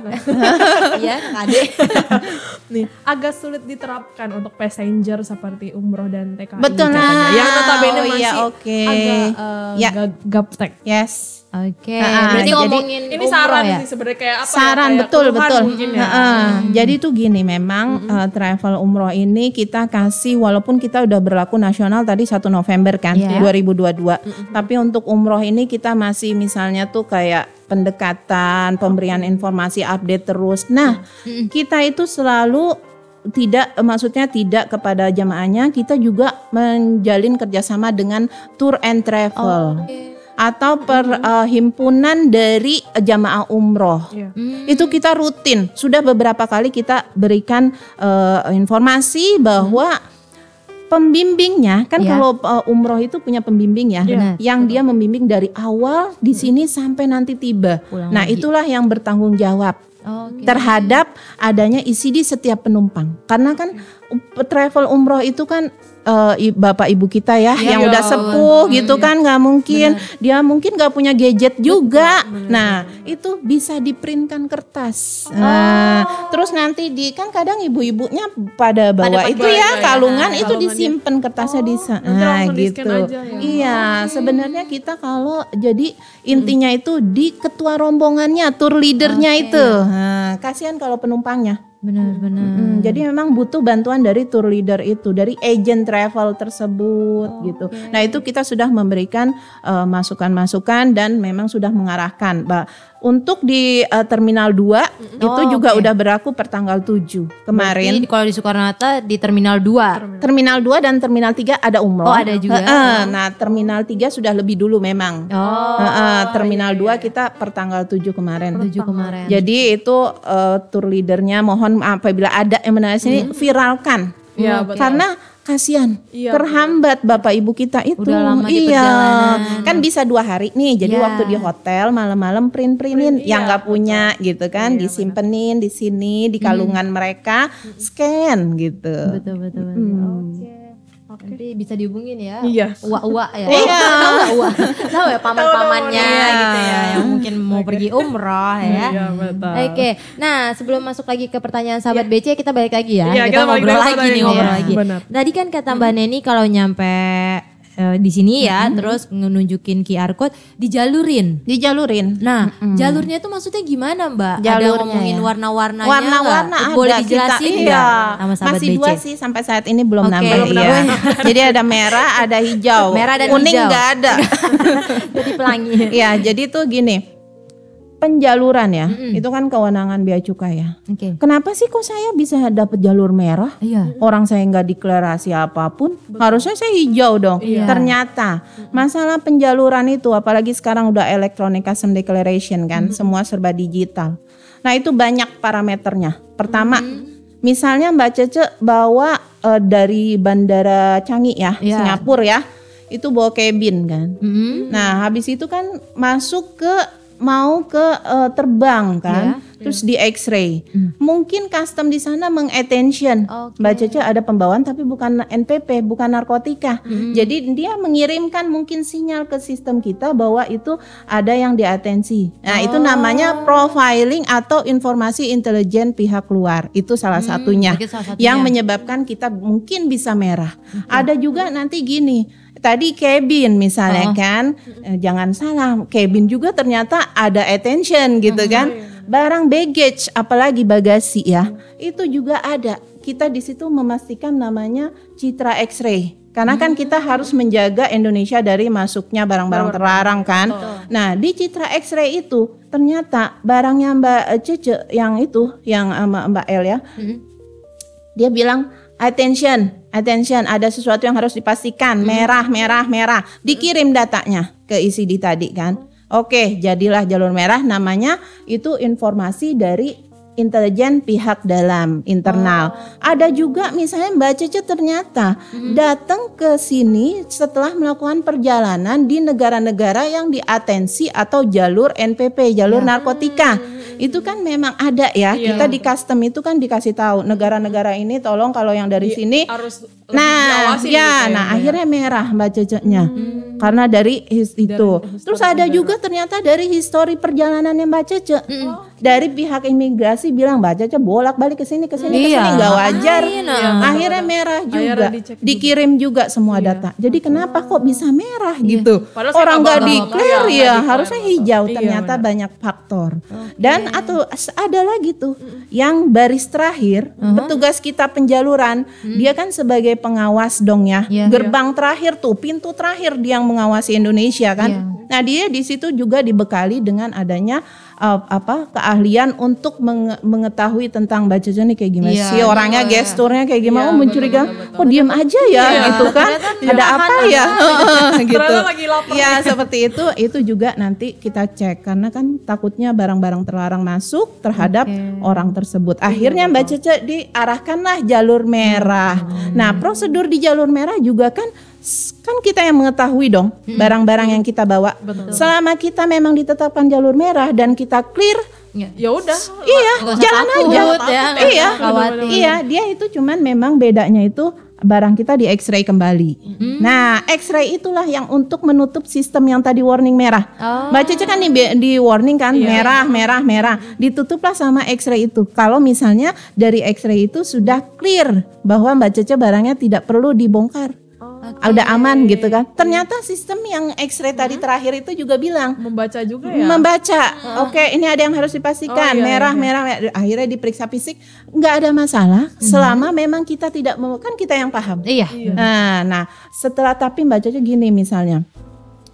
Iya, Ade. nih agak sulit diterapkan untuk passenger seperti umroh dan TKI. Betul, nah. Yang notabene Oh, masih iya, oke. agak uh, Ya. ga- gaptek. Yes. Oke. Nah, Berarti jadi ngomongin Ini saran ya? sih sebenarnya kayak apa ya, Saran kayak betul betul. mungkin ya. Heeh. Jadi tuh gini memang eh, travel umroh ini kita kasih walaupun kita udah berlaku nasional tadi 1 November kan Iya. 2022. Tapi untuk umroh ini kita masih misalnya tuh kayak pendekatan, pemberian informasi update terus. Nah, kita itu selalu tidak maksudnya tidak kepada jamaahnya kita juga menjalin kerjasama dengan tour and travel atau perhimpunan dari eh, jamaah umroh. Iya. itu kita rutin. Sudah beberapa kali kita berikan eh, informasi bahwa pembimbingnya kan Ya. kalau eh, umroh itu punya pembimbing ya Benar, yang dia membimbing dari awal di sini sampai nanti tiba. Pulang nah lagi. itulah yang bertanggung jawab Oke. terhadap adanya isi di setiap penumpang. Karena kan travel umroh itu kan eh, i- bapak ibu kita ya Iya, yang udah sepuh gitu kan nggak mungkin. Dia mungkin nggak punya gadget juga. Nah itu bisa diprintkan kertas. Nah, terus nanti di kan kadang ibu-ibunya pada bawa pakai itu ya ya, kalungan ya, itu kalungannya. disimpan kertasnya di sana nah langsung di-scan gitu. aja ya. iya sebenarnya kita kalau jadi intinya itu di ketua rombongannya tour leadernya itu. Nah, kasihan kalau penumpangnya Benar-benar. Mm, jadi memang butuh bantuan dari tour leader itu, dari agent travel tersebut gitu. Nah itu kita sudah memberikan eh, masukan-masukan dan memang sudah mengarahkan. Bah, untuk di eh, Terminal 2 itu Oh, juga oke. udah berlaku per tanggal 7 kemarin. Berarti kalau di Soekarno Hatta di Terminal 2. Terminal 2 dan Terminal 3 ada umroh. Oh, ada juga. Heeh, nah Terminal 3 sudah lebih dulu memang. Oh, Heeh, Terminal 2 kita per tanggal 7 kemarin. 7 kemarin. Jadi itu eh, tour leadernya mohon apabila ada yang menarik sini viralkan. Iya, betul. Karena kasihan Iya, terhambat bapak ibu kita itu. Udah lama di iya. perjalanan. Kan bisa dua hari nih. Jadi Iya. waktu di hotel malam-malam print-printin Print, yang iya, nggak punya gitu kan Iya, disimpenin di sini di kalungan mereka scan gitu. Betul betul betul. Oke. Oke. Nanti bisa dihubungin ya. Iya. Uwa-uwa ya. Iya. Tahu uwa? Tahu ya paman-pamannya gitu ya yang mungkin mau pergi umroh ya. Iya, betul. Oke, nah sebelum masuk lagi ke pertanyaan sahabat BC kita balik lagi ya. Iya, kita, kita ngobrol lagi nih ngobrol pertanyaan. lagi. Benar. Tadi kan kata Mbak Neni kalau nyampe eh, di sini ya, terus nunjukin QR code dijalurin. Dijalurin. Nah, jalurnya itu maksudnya gimana Mbak? Ada Jalurnya ngomongin ya. warna-warnanya Warna-warna ada. Boleh kita- dijelasin iya. nggak sama sahabat Masih BC? dua sih sampai saat ini belum Oke, nambah. belum iya. nambah. jadi ada merah, ada hijau. Merah dan Kuning hijau. nggak ada. Jadi pelangi. Iya, jadi tuh gini. Penjaluran ya, itu kan kewenangan bea cukai ya. Oke. Kenapa sih kok saya bisa dapat jalur merah? Iya. Orang saya nggak deklarasi apa pun, harusnya saya hijau dong. Iya. Ternyata masalah penjaluran itu, apalagi sekarang udah electronic custom declaration kan, semua serba digital. Nah itu banyak parameternya. Pertama, misalnya Mbak Cece bawa eh, dari Bandara Canggih ya, Iya. Singapura ya, itu bawa cabin kan. Mm-mm. Nah habis itu kan masuk ke mau ke eh, terbang kan, terus di X-ray. Mungkin custom di sana mengattention. Oke. Mbak Cece ada pembawaan tapi bukan NPP, bukan narkotika. Jadi dia mengirimkan mungkin sinyal ke sistem kita bahwa itu ada yang diatensi. Nah, itu namanya profiling atau informasi intelijen pihak luar. Itu salah satunya itu salah satunya. yang menyebabkan kita mungkin bisa merah. Ada juga nanti gini. Tadi cabin misalnya kan, Eh, jangan salah, cabin juga ternyata ada attention gitu kan. Barang baggage, apalagi bagasi ya, itu juga ada. Kita di situ memastikan namanya citra X-ray. Karena kan kita harus menjaga Indonesia dari masuknya barang-barang terlarang kan. Nah di citra X-ray itu ternyata barangnya Mbak Cece yang itu, yang sama Mbak El ya, dia bilang attention, attention, ada sesuatu yang harus dipastikan, merah, merah, merah. Dikirim datanya ke ICD tadi kan. Oke, jadilah jalur merah namanya itu informasi dari intelijen pihak dalam internal. Ada juga misalnya Mbak Cece ternyata datang ke sini setelah melakukan perjalanan di negara-negara yang diatensi atau jalur NPP, jalur narkotika. Itu kan memang ada ya. Kita di custom itu kan dikasih tahu negara-negara ini tolong kalau yang dari sini harus lebih Nah, ya, gitu nah akhirnya merah mbak ceceknya, karena dari his itu. Terus ada juga ternyata dari histori perjalanannya mbak Cece, dari pihak imigrasi bilang mbak Cece bolak balik ke sini ke sini ke Iya. sini nggak wajar. Iya. Akhirnya merah juga, Akhirnya dikirim juga semua data. Jadi kenapa kok bisa merah gitu? Padahal Orang nggak declare iya, ya, declare. harusnya hijau. Iya, Ternyata benar. banyak faktor. Dan atau ada lagi tuh yang baris terakhir, petugas kita penjaluran, dia kan sebagai pengawas dong ya. Iya. Gerbang terakhir tuh, pintu terakhir dia yang mengawasi Indonesia kan. Iya. Nah, dia di situ juga dibekali dengan adanya uh, apa keahlian untuk menge- mengetahui tentang Cece nih kayak gimana Iya, sih? Orangnya, iya. gesturnya kayak gimana, Iya, oh mencurigakan, kok diem aja ya gitu kan, ada apa ya, gitu. Ternyata lagi lapar. Ya seperti itu, itu juga nanti kita cek. Karena kan takutnya barang-barang terlarang masuk terhadap orang tersebut. Akhirnya Mbak Cece diarahkanlah jalur merah. Nah prosedur di jalur merah juga kan kan kita yang mengetahui dong barang-barang yang kita bawa. Selama kita memang ditetapkan jalur merah dan kita clear, Ya udah. iya jalan takut aja. ya, iya, khawatir. iya dia itu cuman memang bedanya itu barang kita di X-ray kembali. Nah, X-ray itulah yang untuk menutup sistem yang tadi warning merah. Oh. Mbak Cece kan di, di warning kan merah, merah, merah. Ditutuplah sama X-ray itu. Kalau misalnya dari X-ray itu sudah clear bahwa Mbak Cece barangnya tidak perlu dibongkar. Udah aman gitu kan. Ternyata sistem yang X-ray tadi terakhir itu juga bilang Membaca juga ya. membaca. Oke, ini ada yang harus dipastikan. Oh, iya, merah, iya. merah, merah. Akhirnya diperiksa fisik, nggak ada masalah. Selama memang kita tidak mau, kan kita yang paham. Iya. Nah, nah, setelah tapi bacanya gini misalnya.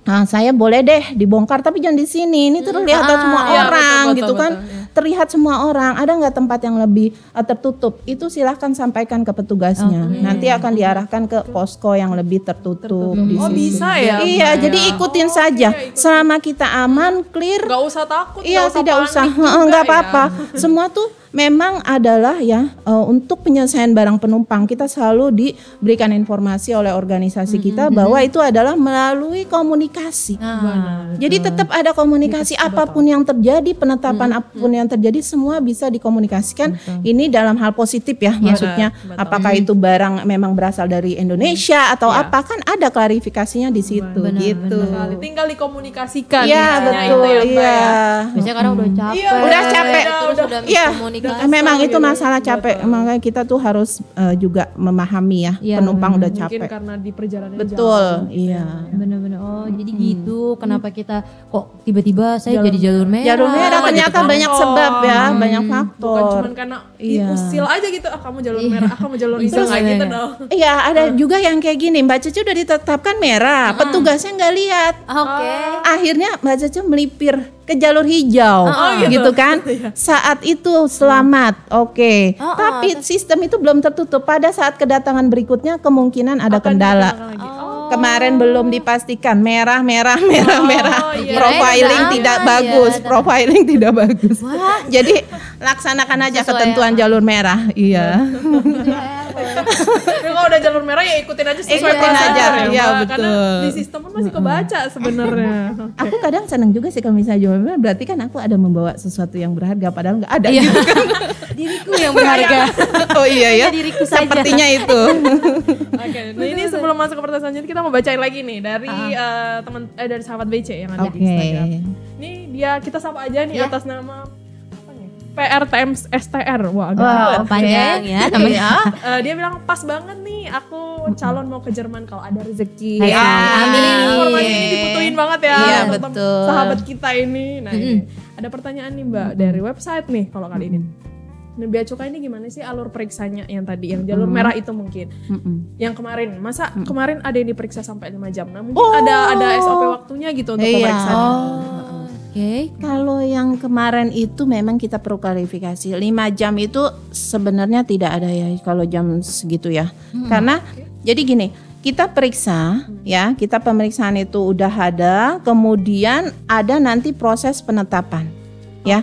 Nah, saya boleh deh dibongkar tapi jangan di sini. Ini terlihat semua Iya, orang betul, gitu betul, kan. betul, iya. Terlihat semua orang. Ada nggak tempat yang lebih eh, tertutup? Itu silahkan sampaikan ke petugasnya. Nanti akan diarahkan ke posko yang lebih tertutup. di Oh, situ. bisa ya, Iya, Mbak, jadi ya? ikutin Oh, saja. iya, ikutin. Selama kita aman, clear, Gak usah takut. Iya tidak panik usah, juga Heeh, nggak ya. apa-apa. Semua tuh memang adalah ya eh, untuk penyelesaian barang penumpang kita selalu diberikan informasi oleh organisasi kita bahwa itu adalah melalui komunikasi. Nah, Jadi tetap ada komunikasi apa pun yang terjadi, penetapan apa pun yang terjadi semua bisa dikomunikasikan. Ini dalam hal positif ya, maksudnya apakah itu barang memang berasal dari Indonesia atau apa kan ada klarifikasinya di situ gitu. Sekali. Tinggal dikomunikasikan. Iya intinya betul, ya, Mbak, iya. ya. biasanya kadang udah capek. Iya, Udah capek. Terus udah Iya, miskomunikasi. memang itu gitu. masalah capek. Makanya kita tuh harus eh, juga memahami ya, Iya, penumpang udah Mungkin capek. karena di perjalanan Betul, jauh. iya. Bener-bener oh jadi gitu kenapa kita kok tiba-tiba saya jadi jalur merah Jalur merah Banyak ternyata faktor. banyak sebab ya, banyak Bukan faktor. cuma karena Iya. diusil aja gitu, ah kamu jalur merah, ah kamu jalur hijau nggak gitu ya? dong. Iya, ada juga yang kayak gini. Mbak Cece udah ditetapkan merah, petugasnya nggak lihat. oke Akhirnya Mbak Cece melipir ke jalur hijau, Oh, gitu. gitu. kan? Saat itu selamat, oke. Oh, oh, Tapi sistem itu belum tertutup. Pada saat kedatangan berikutnya kemungkinan ada Akan kendala. Oh, Kemarin belum dipastikan merah merah merah merah. iya. Profiling Udah tidak aman, bagus, ya. profiling tidak bagus. Jadi laksanakan aja Sesuai ketentuan jalur merah. Iya. Tapi kalau udah jalur merah ya ikutin aja sesuai Ikutin prosedur aja, ya, iya, Mbak. Karena betul. di sistem pun masih kebaca sebenarnya. Aku kadang senang juga sih kalau misalnya jalur merah berarti kan aku ada membawa sesuatu yang berharga padahal nggak ada gitu kan. Diriku yang berharga. oh iya ya. diriku saja. Sepertinya itu. Oke, nah ini sebelum masuk ke pertanyaan selanjutnya kita mau bacain lagi nih dari eh, teman eh dari sahabat BC yang ada di Oke. Instagram. Ini dia kita sapa aja nih Ya. atas nama nih? PRTM STR. Wah, agak ribet. oke. Panjang ya namanya. Eh, dia bilang pas banget nih aku calon mau ke Jerman kalau ada rezeki. Hai, amin. Informasi ini dibutuhin banget ya Iya, betul. sahabat kita ini. Nah, ini ada pertanyaan nih Mbak dari website nih kalau kali ini. Nah, Bea Cukai ini gimana sih alur periksanya yang tadi yang jalur merah itu mungkin? Mm-mm. Yang kemarin, masa kemarin ada yang diperiksa sampai 5 jam? Nah, mungkin Oh. ada ada SOP waktunya gitu untuk Iya. pemeriksaan. Oke. Kalau yang kemarin itu memang kita perlu klarifikasi. 5 jam itu sebenarnya tidak ada ya kalau jam segitu ya. Karena jadi gini, kita periksa ya, kita pemeriksaan itu udah ada, kemudian ada nanti proses penetapan. Ya.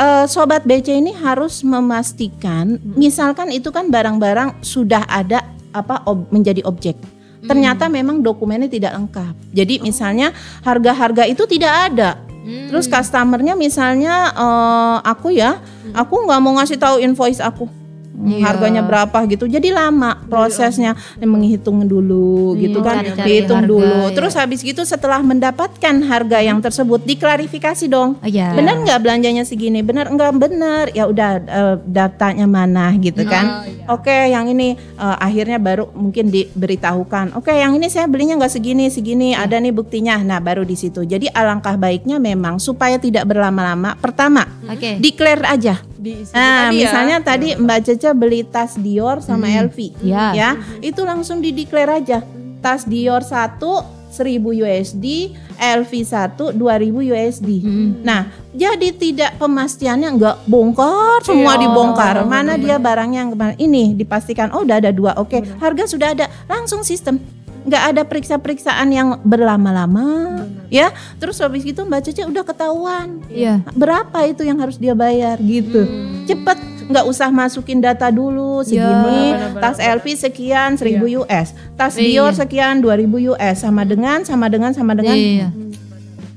Eh, sobat BC ini harus memastikan misalkan itu kan barang-barang sudah ada apa ob- menjadi objek. Ternyata memang dokumennya tidak lengkap. Jadi misalnya harga-harga itu tidak ada. Terus customernya misalnya eh, aku ya, aku nggak mau ngasih tahu invoice aku. Hmm, Harganya berapa gitu. Jadi lama prosesnya menghitung dulu gitu kan. cari-cari Dihitung harga, dulu. ya. Terus habis gitu setelah mendapatkan harga yang tersebut diklarifikasi dong. Oh ya. Benar nggak belanjanya segini? Benar enggak benar? Ya udah eh, datanya mana gitu kan? Oke, yang ini eh, akhirnya baru mungkin diberitahukan. Oke, yang ini saya belinya nggak segini segini. Ada nih buktinya. Nah, baru di situ. Jadi alangkah baiknya memang supaya tidak berlama-lama. Pertama, Oke. declare aja. Di Nah, tadi ya. misalnya tadi Mbak Cece beli tas Dior sama LV, Ya. ya, itu langsung di declare aja. Tas Dior 1 1000 USD, LV 1 2000 USD. Nah, jadi tidak pemastiannya nggak bongkar semua Iya, dibongkar. Mana dia barangnya yang kemarin ini dipastikan oh udah ada dua. Oke, harga sudah ada. Langsung sistem. Nggak ada periksa-periksaan yang berlama-lama ya terus habis itu mbak Cece udah ketahuan Iya. berapa itu yang harus dia bayar gitu cepet nggak usah masukin data dulu segini benar-benar, tas LV sekian 1000 US tas Iya. Dior sekian 2000 US sama dengan sama dengan sama dengan Iya.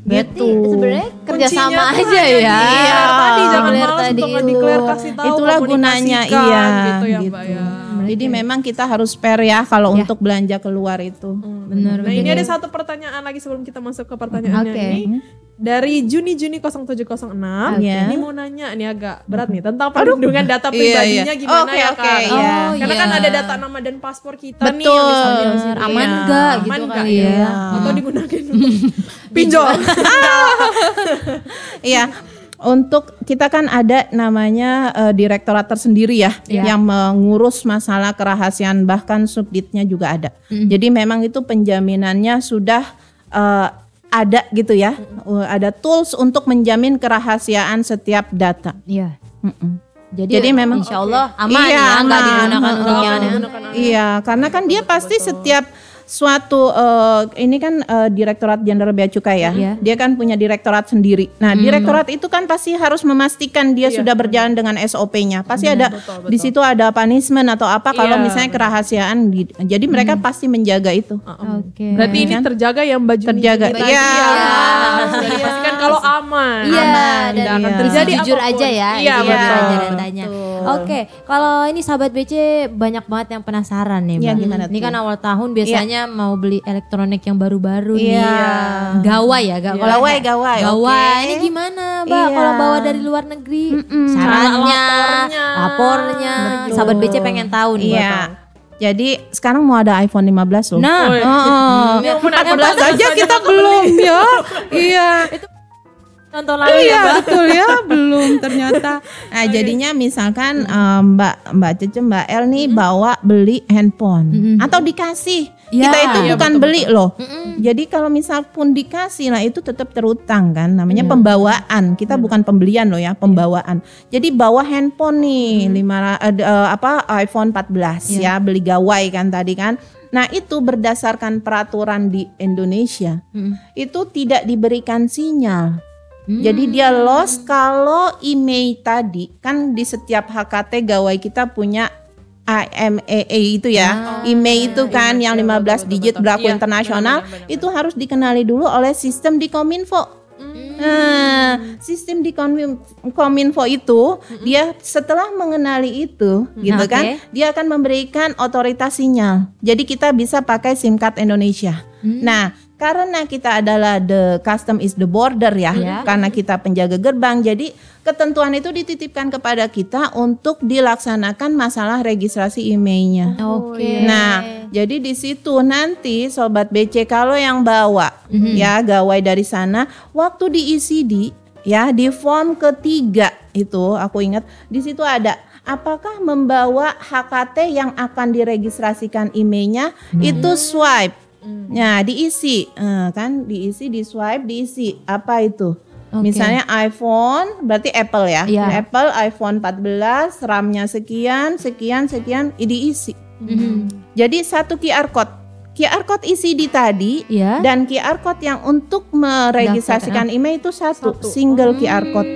Berarti gitu sebenarnya kerjasama aja ya. declare tadi jangan malas tadi untuk itu. nge-declare kasih tahu Itulah gunanya, iya, gitu ya gitu. Mbak ya. Jadi memang kita harus fair ya kalau Ya. untuk belanja keluar itu Benar. Nah ini ada satu pertanyaan lagi sebelum kita masuk ke pertanyaannya Oke. ini dari Juni Juni 0706 Iya. ini mau nanya ini agak berat nih tentang perlindungan data pribadinya iya. gimana Oke, ya kak? iya. Oh, Karena iya. kan ada data nama dan paspor kita nih Betul. yang disalin di sini. Aman Iya. nggak gitu Aman nggak kali ya? ya? Atau digunakan untuk pinjol? Iya. Untuk kita kan ada namanya eh, direktorat tersendiri ya Iya. yang mengurus masalah kerahasiaan bahkan subditnya juga ada. Mm. Jadi memang itu penjaminannya sudah eh, ada gitu ya. Uh, Ada tools untuk menjamin kerahasiaan setiap data. Iya. Mm-mm. Jadi, Jadi memang- insya Allah aman Iya, ya, nggak digunakan untuk yang Iya, karena kan dia pasti setiap suatu eh, ini kan eh, Direktorat Jenderal Bea Cukai ya. Iya. Dia kan punya direktorat sendiri. Nah, direktorat itu kan pasti harus memastikan dia Iya, sudah berjalan dengan SOP-nya. Pasti ada betul, di situ ada punishment atau apa kalau Iya, misalnya kerahasiaan. di- jadi mereka pasti menjaga itu. Oke. Berarti ini terjaga ya Mbak Juni Terjaga. Iya. ya. Harus dipastikan kalau aman. Iya, dan akan iya. terjadi jujur apa pun. aja ya, Iya, betul. aja datanya. Oke, kalau ini sahabat BC banyak banget yang penasaran nih, Iya, Mbak. gimana Ini tuh? kan awal tahun biasanya mau beli elektronik yang baru-baru nih. Iya. Gawai ya, ga- kalau Gawai, gawai, Gawai. oke. Ini gimana, Mbak? Iya. Kalau bawa dari luar negeri, Cara syaratnya, lapornya. lapornya. Betul. Sahabat BC pengen tahu nih. Iya. Jadi sekarang mau ada iPhone 15 loh. Nah. Oh, Ya ampun, ada 14 bagus aja kita belum ya. Iya. tonton lagi ya, Iya Mbak. betul ya belum ternyata. Nah jadinya misalkan eh, Mbak Mbak Cece Mbak El nih bawa beli handphone atau dikasih Iya. kita itu Iya, bukan beli loh. Jadi kalau misal pun dikasih nah itu tetap terutang kan namanya pembawaan kita bukan pembelian loh ya pembawaan. Jadi bawa handphone nih lima ra- eh, eh, apa iPhone 14 ya beli gawai kan tadi kan. Nah, itu berdasarkan peraturan di Indonesia, Mm. itu tidak diberikan sinyal. Hmm. Jadi dia lost kalau email tadi kan di setiap HKT gawai kita punya IMEA itu ya. email itu kan yang 15 digit berlaku Iya, internasional benar-benar, itu harus dikenali dulu oleh sistem di Kominfo. Nah, sistem di Komin- Kominfo itu dia setelah mengenali itu gitu Oke. kan, dia akan memberikan otoritas sinyal. Jadi kita bisa pakai SIM card Indonesia. Nah, karena kita adalah the custom is the border ya, Ya. karena kita penjaga gerbang, jadi ketentuan itu dititipkan kepada kita untuk dilaksanakan masalah registrasi emailnya. Oke. Nah, jadi di situ nanti sobat BC kalau yang bawa ya gawai dari sana, waktu di ECD ya di form ketiga itu aku ingat di situ ada apakah membawa HKT yang akan diregistrasikan emailnya itu swipe. Nah, diisi Eh, kan diisi di swipe diisi apa itu? Oke. Misalnya iPhone berarti Apple ya. Iya. Apple iPhone 14 RAM-nya sekian, sekian, sekian diisi. Mhm. Jadi satu QR code. QR code isi di tadi Ya. dan QR code yang untuk meregistrasikan email itu satu, Satu. single QR code.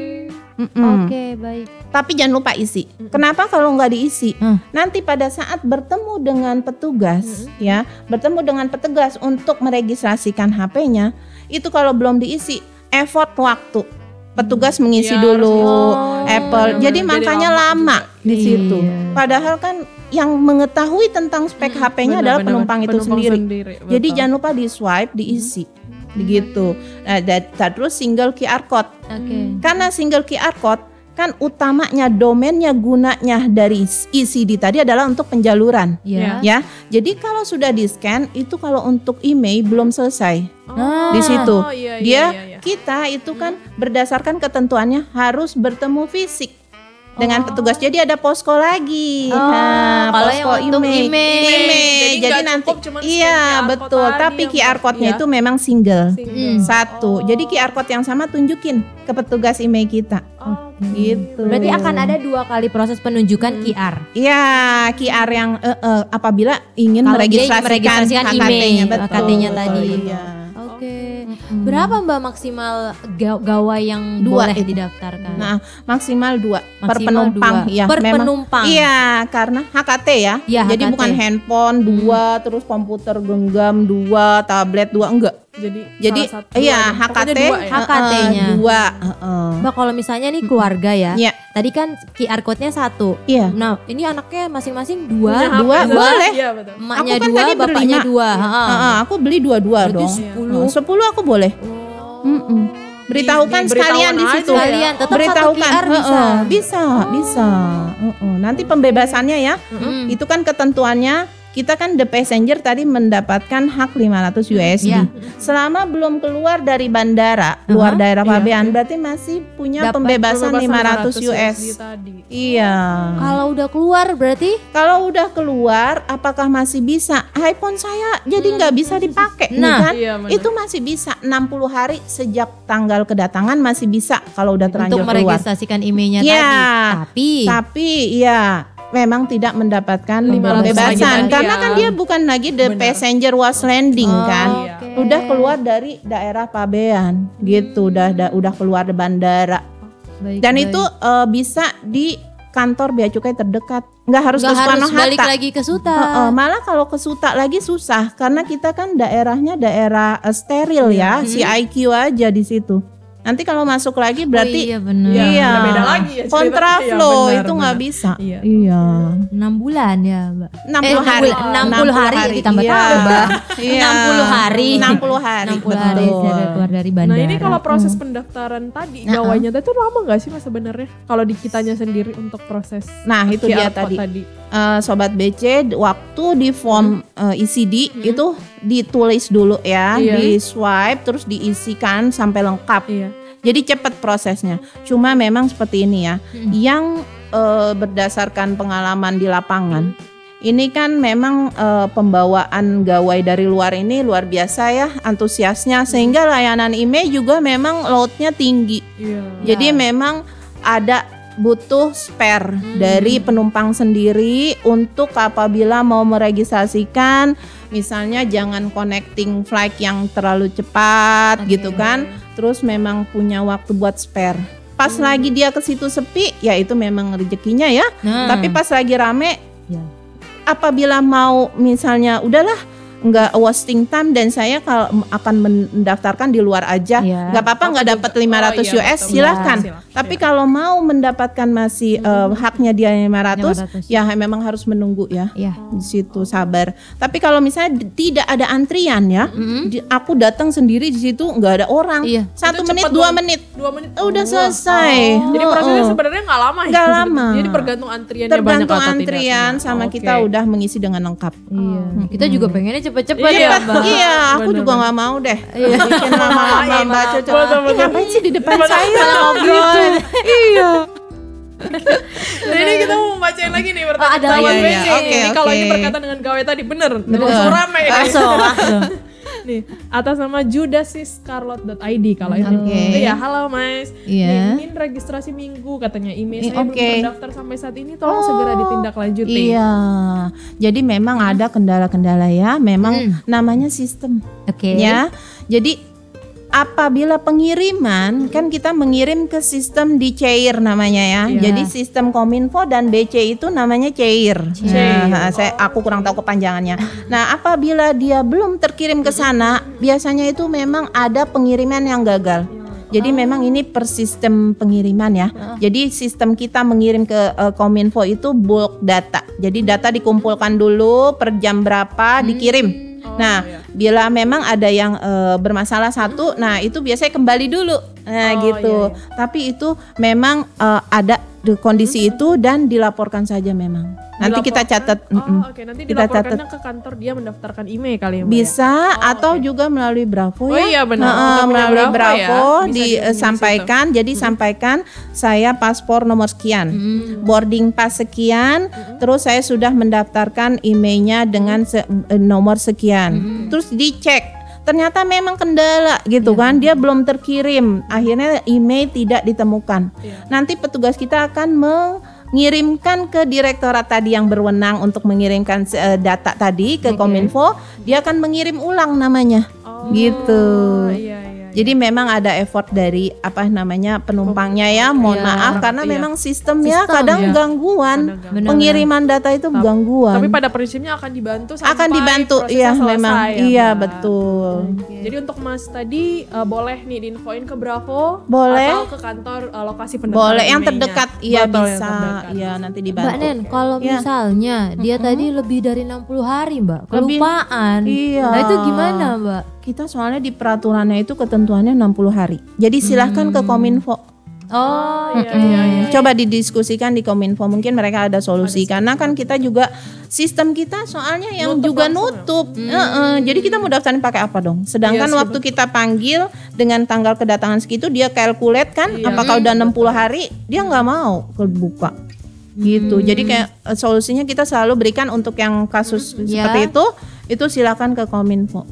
Mm-mm. Oke, baik. Tapi jangan lupa isi. Kenapa kalau nggak diisi? Hmm. Nanti pada saat bertemu dengan petugas, ya, bertemu dengan petugas untuk meregistrasikan HP-nya, itu kalau belum diisi, effort waktu. Petugas mengisi Iya, dulu ngisi. Apple. Oh, Jadi makanya Jadi lama di Iya. situ. Padahal kan yang mengetahui tentang spek HP-nya adalah penumpang itu Penumpang sendiri. sendiri, Jadi jangan lupa di swipe, diisi. Begitu. Nah, dat- terus single QR code. Oke. Karena single QR code kan utamanya domainnya gunanya dari ECD tadi adalah untuk penjaluran Ya. ya. Jadi kalau sudah di scan itu kalau untuk email belum selesai Ah. di situ. Oh, iya, iya, Dia iya, iya. kita itu kan berdasarkan ketentuannya harus bertemu fisik dengan petugas. Jadi ada posko lagi. Oh, Nah, kalau posko yang untuk email. Email. Jadi Jadi, nggak nanti iya QR code betul. tadi Tapi QR code-nya iya. itu memang single. Single. Satu. Jadi QR code yang sama tunjukin ke petugas email kita. Oh, Gitu. Berarti akan ada dua kali proses penunjukan QR. Iya, QR yang eh, eh, apabila ingin Kalau meregistrasikan, meregistrasikan email, betul. HKT-nya tadi. Iya. Oke. Berapa Mbak maksimal ga- gawai yang Dua boleh itu. didaftarkan? Nah, maksimal dua per Maksimal penumpang, dua. ya. Per memang. penumpang. Iya, karena HKT ya. Iya, Jadi HKT. bukan handphone dua, terus komputer genggam dua, tablet dua, enggak. Jadi, Jadi satu iya ada. Pokoknya HKT, dua ya? HKT-nya. eh, dua. heeh. Mbak kalau misalnya nih keluarga ya, Iya. tadi kan QR code-nya satu. Iya. Nah ini anaknya masing-masing Punya dua, HP dua, satu. boleh. Iya emaknya Aku kan dua, tadi bapaknya berlima. dua. Ha-ha. Heeh, aku beli dua-dua Berarti dong. sepuluh. Sepuluh aku boleh. Mm-mm. Beritahukan Di- sekalian di situ. Sekalian, tetap satu Beritahukan. QR bisa. Bisa, bisa. Heeh. Nanti pembebasannya ya. Mm. Itu kan ketentuannya kita kan the passenger tadi mendapatkan hak 500 USD. Iya. Selama belum keluar dari bandara, luar Aha, daerah iya. pabean berarti masih punya Dapat pembebasan, Pembebasan 500 US. tadi. Iya. Kalau udah keluar berarti Kalau udah keluar, apakah masih bisa? iPhone saya jadi nggak bisa dipakai, Nah, kan? iya, itu masih bisa 60 hari sejak tanggal kedatangan masih bisa kalau udah terlanjur untuk keluar. meregistrasikan emailnya Iya. tadi. Tapi Tapi ya memang tidak mendapatkan 500 pembebasan karena ya. kan dia bukan lagi the Benar. passenger was landing Oh, kan. oke. Udah keluar dari daerah Pabean gitu, udah udah, udah keluar dari bandara. Baik, Dan baik. itu eh, bisa di kantor bea cukai terdekat. Nggak harus nggak ke harus Soekarno balik Hatta. lagi ke Suta. Heeh, malah kalau ke Suta lagi susah karena kita kan daerahnya daerah eh, steril ya, CIQ aja di situ. Nanti kalau masuk lagi berarti oh, iya benar. Iya, iya, beda lagi ya kontraflow Iya, itu nggak bisa. Iya. iya. 6 bulan ya, Mbak. 60 Eh, hari. 60 hari, ditambah iya. tambah. Iya. 60 hari. 60 hari. 60 hari betul. saya keluar dari bandara. Nah ini kalau proses pendaftaran tadi Nah, gawainya itu lama nggak sih mas sebenarnya? Kalau di kitanya sendiri untuk proses Nah, itu dia code tadi. Eh, sobat BC waktu di form eh, ECD itu ditulis dulu ya, Iya. di swipe terus diisikan sampai lengkap. Iya. Jadi cepat prosesnya. Cuma memang seperti ini ya, Hmm. yang eh, berdasarkan pengalaman di lapangan. Ini kan memang eh, pembawaan gawai dari luar ini luar biasa ya antusiasnya sehingga layanan email juga memang loadnya tinggi. Iya. Jadi memang ada butuh spare dari penumpang sendiri untuk apabila mau meregistrasikan misalnya jangan connecting flight yang terlalu cepat gitu kan terus memang punya waktu buat spare. Pas lagi dia ke situ sepi ya itu memang rezekinya ya. Nah. tapi pas lagi rame Ya. apabila mau misalnya udahlah nggak wasting time dan saya kalau akan mendaftarkan di luar aja Iya. nggak apa-apa nggak dapat 500 Oh, iya, US betul. silahkan Iya, silahkan. tapi kalau mau mendapatkan masih eh, haknya dia 500, 500. ya memang harus menunggu ya Iya. di situ sabar tapi kalau misalnya tidak ada antrian ya di- aku datang sendiri di situ nggak ada orang Iya. satu Itu menit dua menit Dua menit. udah Wah. selesai Jadi prosesnya Oh. sebenarnya nggak lama ya? Nggak lama. Jadi tergantung antriannya banyak tergantung atau tidak. antrian sama Oke. kita udah mengisi dengan lengkap Iya. Kita juga pengennya cepet-cepet Iya, ya, Mbak. Mbak. Iya, aku Bener, juga nggak mau deh. Bikin lama-lama Betul, betul. Ih, Ngapain sih di depan Betul. saya? Ngobrol. Iya. Nah ini kita mau bacain lagi nih pertanyaan Oh, ada lagi. Iya, iya. Oke, Ini kalau oke. ini berkaitan dengan gawe tadi bener. Bener. Langsung rame ya. Langsung, langsung. Nih, atas nama judasiscarlot.id kalau ini. Oke. Iya, halo Mas. Iya. Nih, ingin registrasi minggu katanya email saya oke. belum terdaftar sampai saat ini tolong segera ditindaklanjuti. Iya. Jadi memang ada kendala-kendala ya. Memang Hmm. namanya sistem Oke. ya. Jadi apabila pengiriman kan kita mengirim ke sistem di Cair namanya ya. Iya. Jadi sistem Kominfo dan BC itu namanya Cair. Cair. Nah, saya aku kurang tahu kepanjangannya. Nah, apabila dia belum terkirim ke sana, biasanya itu memang ada pengiriman yang gagal. Jadi memang ini per sistem pengiriman ya. Jadi sistem kita mengirim ke eh, Kominfo itu bulk data. Jadi data dikumpulkan dulu per jam berapa dikirim. Nah, bila memang ada yang eh, bermasalah satu, nah itu biasanya kembali dulu. Nah, Oh, gitu. iya, Tapi itu memang eh, ada di kondisi itu dan dilaporkan saja memang. Nanti kita catat. Oh, mm-mm. oke. Nanti Kita dilaporkannya ke kantor dia mendaftarkan email kali ya, Mbak. ya? Bisa atau juga melalui Bravo Oh ya. iya, benar. Nah, punya melalui Bravo Bravo, ya. Bisa di dihubungi eh, di sampaikan. Jadi sampaikan saya paspor nomor sekian, boarding pass sekian, terus saya sudah mendaftarkan emailnya dengan se- nomor sekian. Terus dicek. Ternyata memang kendala gitu kan, dia belum terkirim. Akhirnya email tidak ditemukan. Iya. Nanti petugas kita akan mengirimkan ke direktorat tadi yang berwenang untuk mengirimkan eh, data tadi ke Kominfo, dia akan mengirim ulang namanya. Oh, gitu. Iya, iya. Jadi memang ada effort dari apa namanya penumpangnya ya. Mohon Iya. maaf karena Iya. memang sistemnya Sistem, kadang iya. gangguan. Kadang gangguan. Pengiriman data itu gangguan. Tapi pada prinsipnya akan dibantu sampai akan dibantu iya selesai memang. ya, iya Mbak. betul. Jadi untuk Mas tadi eh, boleh nih diinfoin ke Bravo Boleh. atau ke kantor eh, lokasi pendaftaran Boleh yang terdekat iya bisa. Iya nanti dibantu. Mbak Nen, kalau Iya. misalnya dia tadi lebih dari 60 hari, Mbak, Lebih- kelupaan. Iya. Nah, itu gimana, Mbak? Kita soalnya di peraturannya itu ketentuannya 60 hari. Jadi silahkan ke Kominfo. Oh, Iya, iya, iya. Coba didiskusikan di Kominfo mungkin mereka ada solusi karena kan kita juga sistem kita soalnya yang Nutup juga langsung ya? nutup. Heeh, Jadi kita mau daftarin pakai apa dong? Sedangkan Iya waktu kita panggil dengan tanggal kedatangan segitu dia calculate kan Iya. apakah udah 60 hari dia nggak mau kebuka. Gitu. Jadi kayak eh, solusinya kita selalu berikan untuk yang kasus Ya. seperti itu itu silakan ke Kominfo.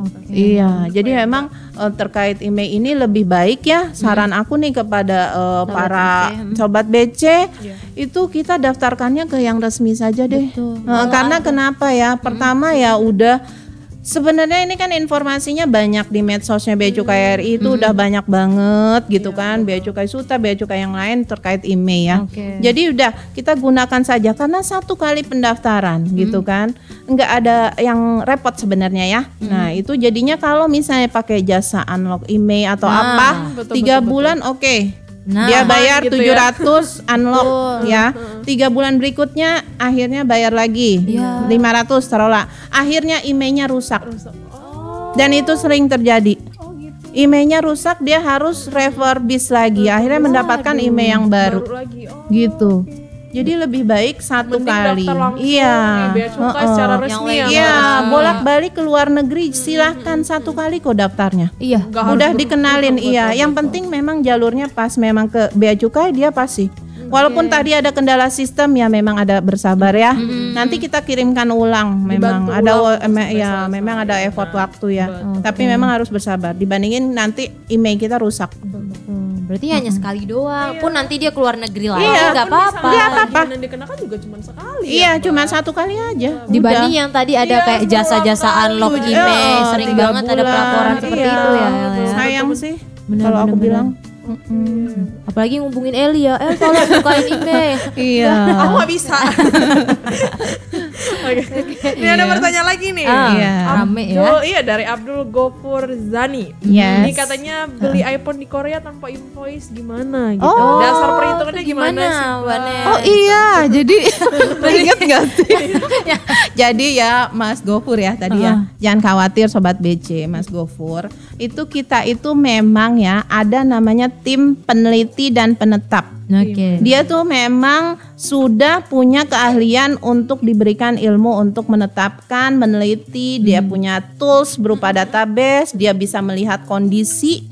Oke. Iya, jadi memang eh, terkait email ini lebih baik ya. Saran aku nih kepada eh, para sobat BC itu kita daftarkannya ke yang resmi saja deh. Eh, karena kenapa ya? Pertama ya udah sebenarnya ini kan informasinya banyak di medsosnya Bea Cukai RI itu udah banyak banget gitu kan. Bea Cukai Suta, Bea Cukai yang lain terkait email ya. Oke. Jadi udah kita gunakan saja karena satu kali pendaftaran gitu kan, nggak ada yang repot sebenarnya ya. Nah itu jadinya kalau misalnya pakai jasa unlock email atau Nah, apa, betul, tiga betul, bulan oke. Nah, Dia bayar gitu 700 unlock ya. Tiga bulan berikutnya akhirnya bayar lagi Iya. 500 taruhlah. Akhirnya emailnya rusak. Oh, Dan itu sering terjadi. oh gitu. Emailnya rusak dia harus refurbish lagi. Akhirnya mendapatkan email yang baru Baru lagi. Oh. gitu. Jadi lebih baik satu Mending kali. langsung Iya. nih, Bea Cukai Heeh. secara Yang resmi ya. Iya, bolak-balik ke luar negeri silahkan satu kali kok daftarnya. Iya. Harus Udah dikenalin betul, iya. betul, Yang betul. penting memang jalurnya pas memang ke bea cukai dia pasti. Walaupun tadi ada kendala sistem ya memang ada bersabar ya. Nanti kita kirimkan ulang memang Dibantu ada ulang me- ya memang ada effort Nah, waktu ya. betul. Tapi memang harus bersabar dibandingin nanti email kita rusak. Hmm, Berarti hanya sekali doang. Pun nanti dia keluar negeri lagi Iya, nggak Pun apa-apa. Nggak apa-apa. yang dikenakan juga cuma sekali. Iya, ya, cuma satu kali aja. Dibanding Udah. yang tadi ada Iya, kayak berulang jasa-jasa kali. unlock Iya, email, sering banget ada bulan. pelaporan seperti Iya. itu ya. Ya. Sayang sih Bener, kalau aku bener, bilang. Apalagi ngubungin Eli ya, El tolong bukain email. Iya. Aku gak bisa. Oke. Ini ada pertanyaan lagi nih. Ah, Iya. rame ya. Abdul, iya dari Abdul Gofur Zani. Yes. Ini katanya beli iPhone di Korea tanpa invoice gimana gitu. Oh, Dasar perhitungannya gimana, gimana, sih? Mbak? Oh iya, jadi inget gak sih? jadi ya Mas Gofur ya tadi ya, jangan khawatir Sobat BC, Mas Gofur. Itu kita itu memang ya ada namanya tim peneliti dan penetap. Oke. Dia tuh memang sudah punya keahlian untuk diberikan ilmu untuk menetapkan, meneliti. Dia punya tools berupa database. Dia bisa melihat kondisi.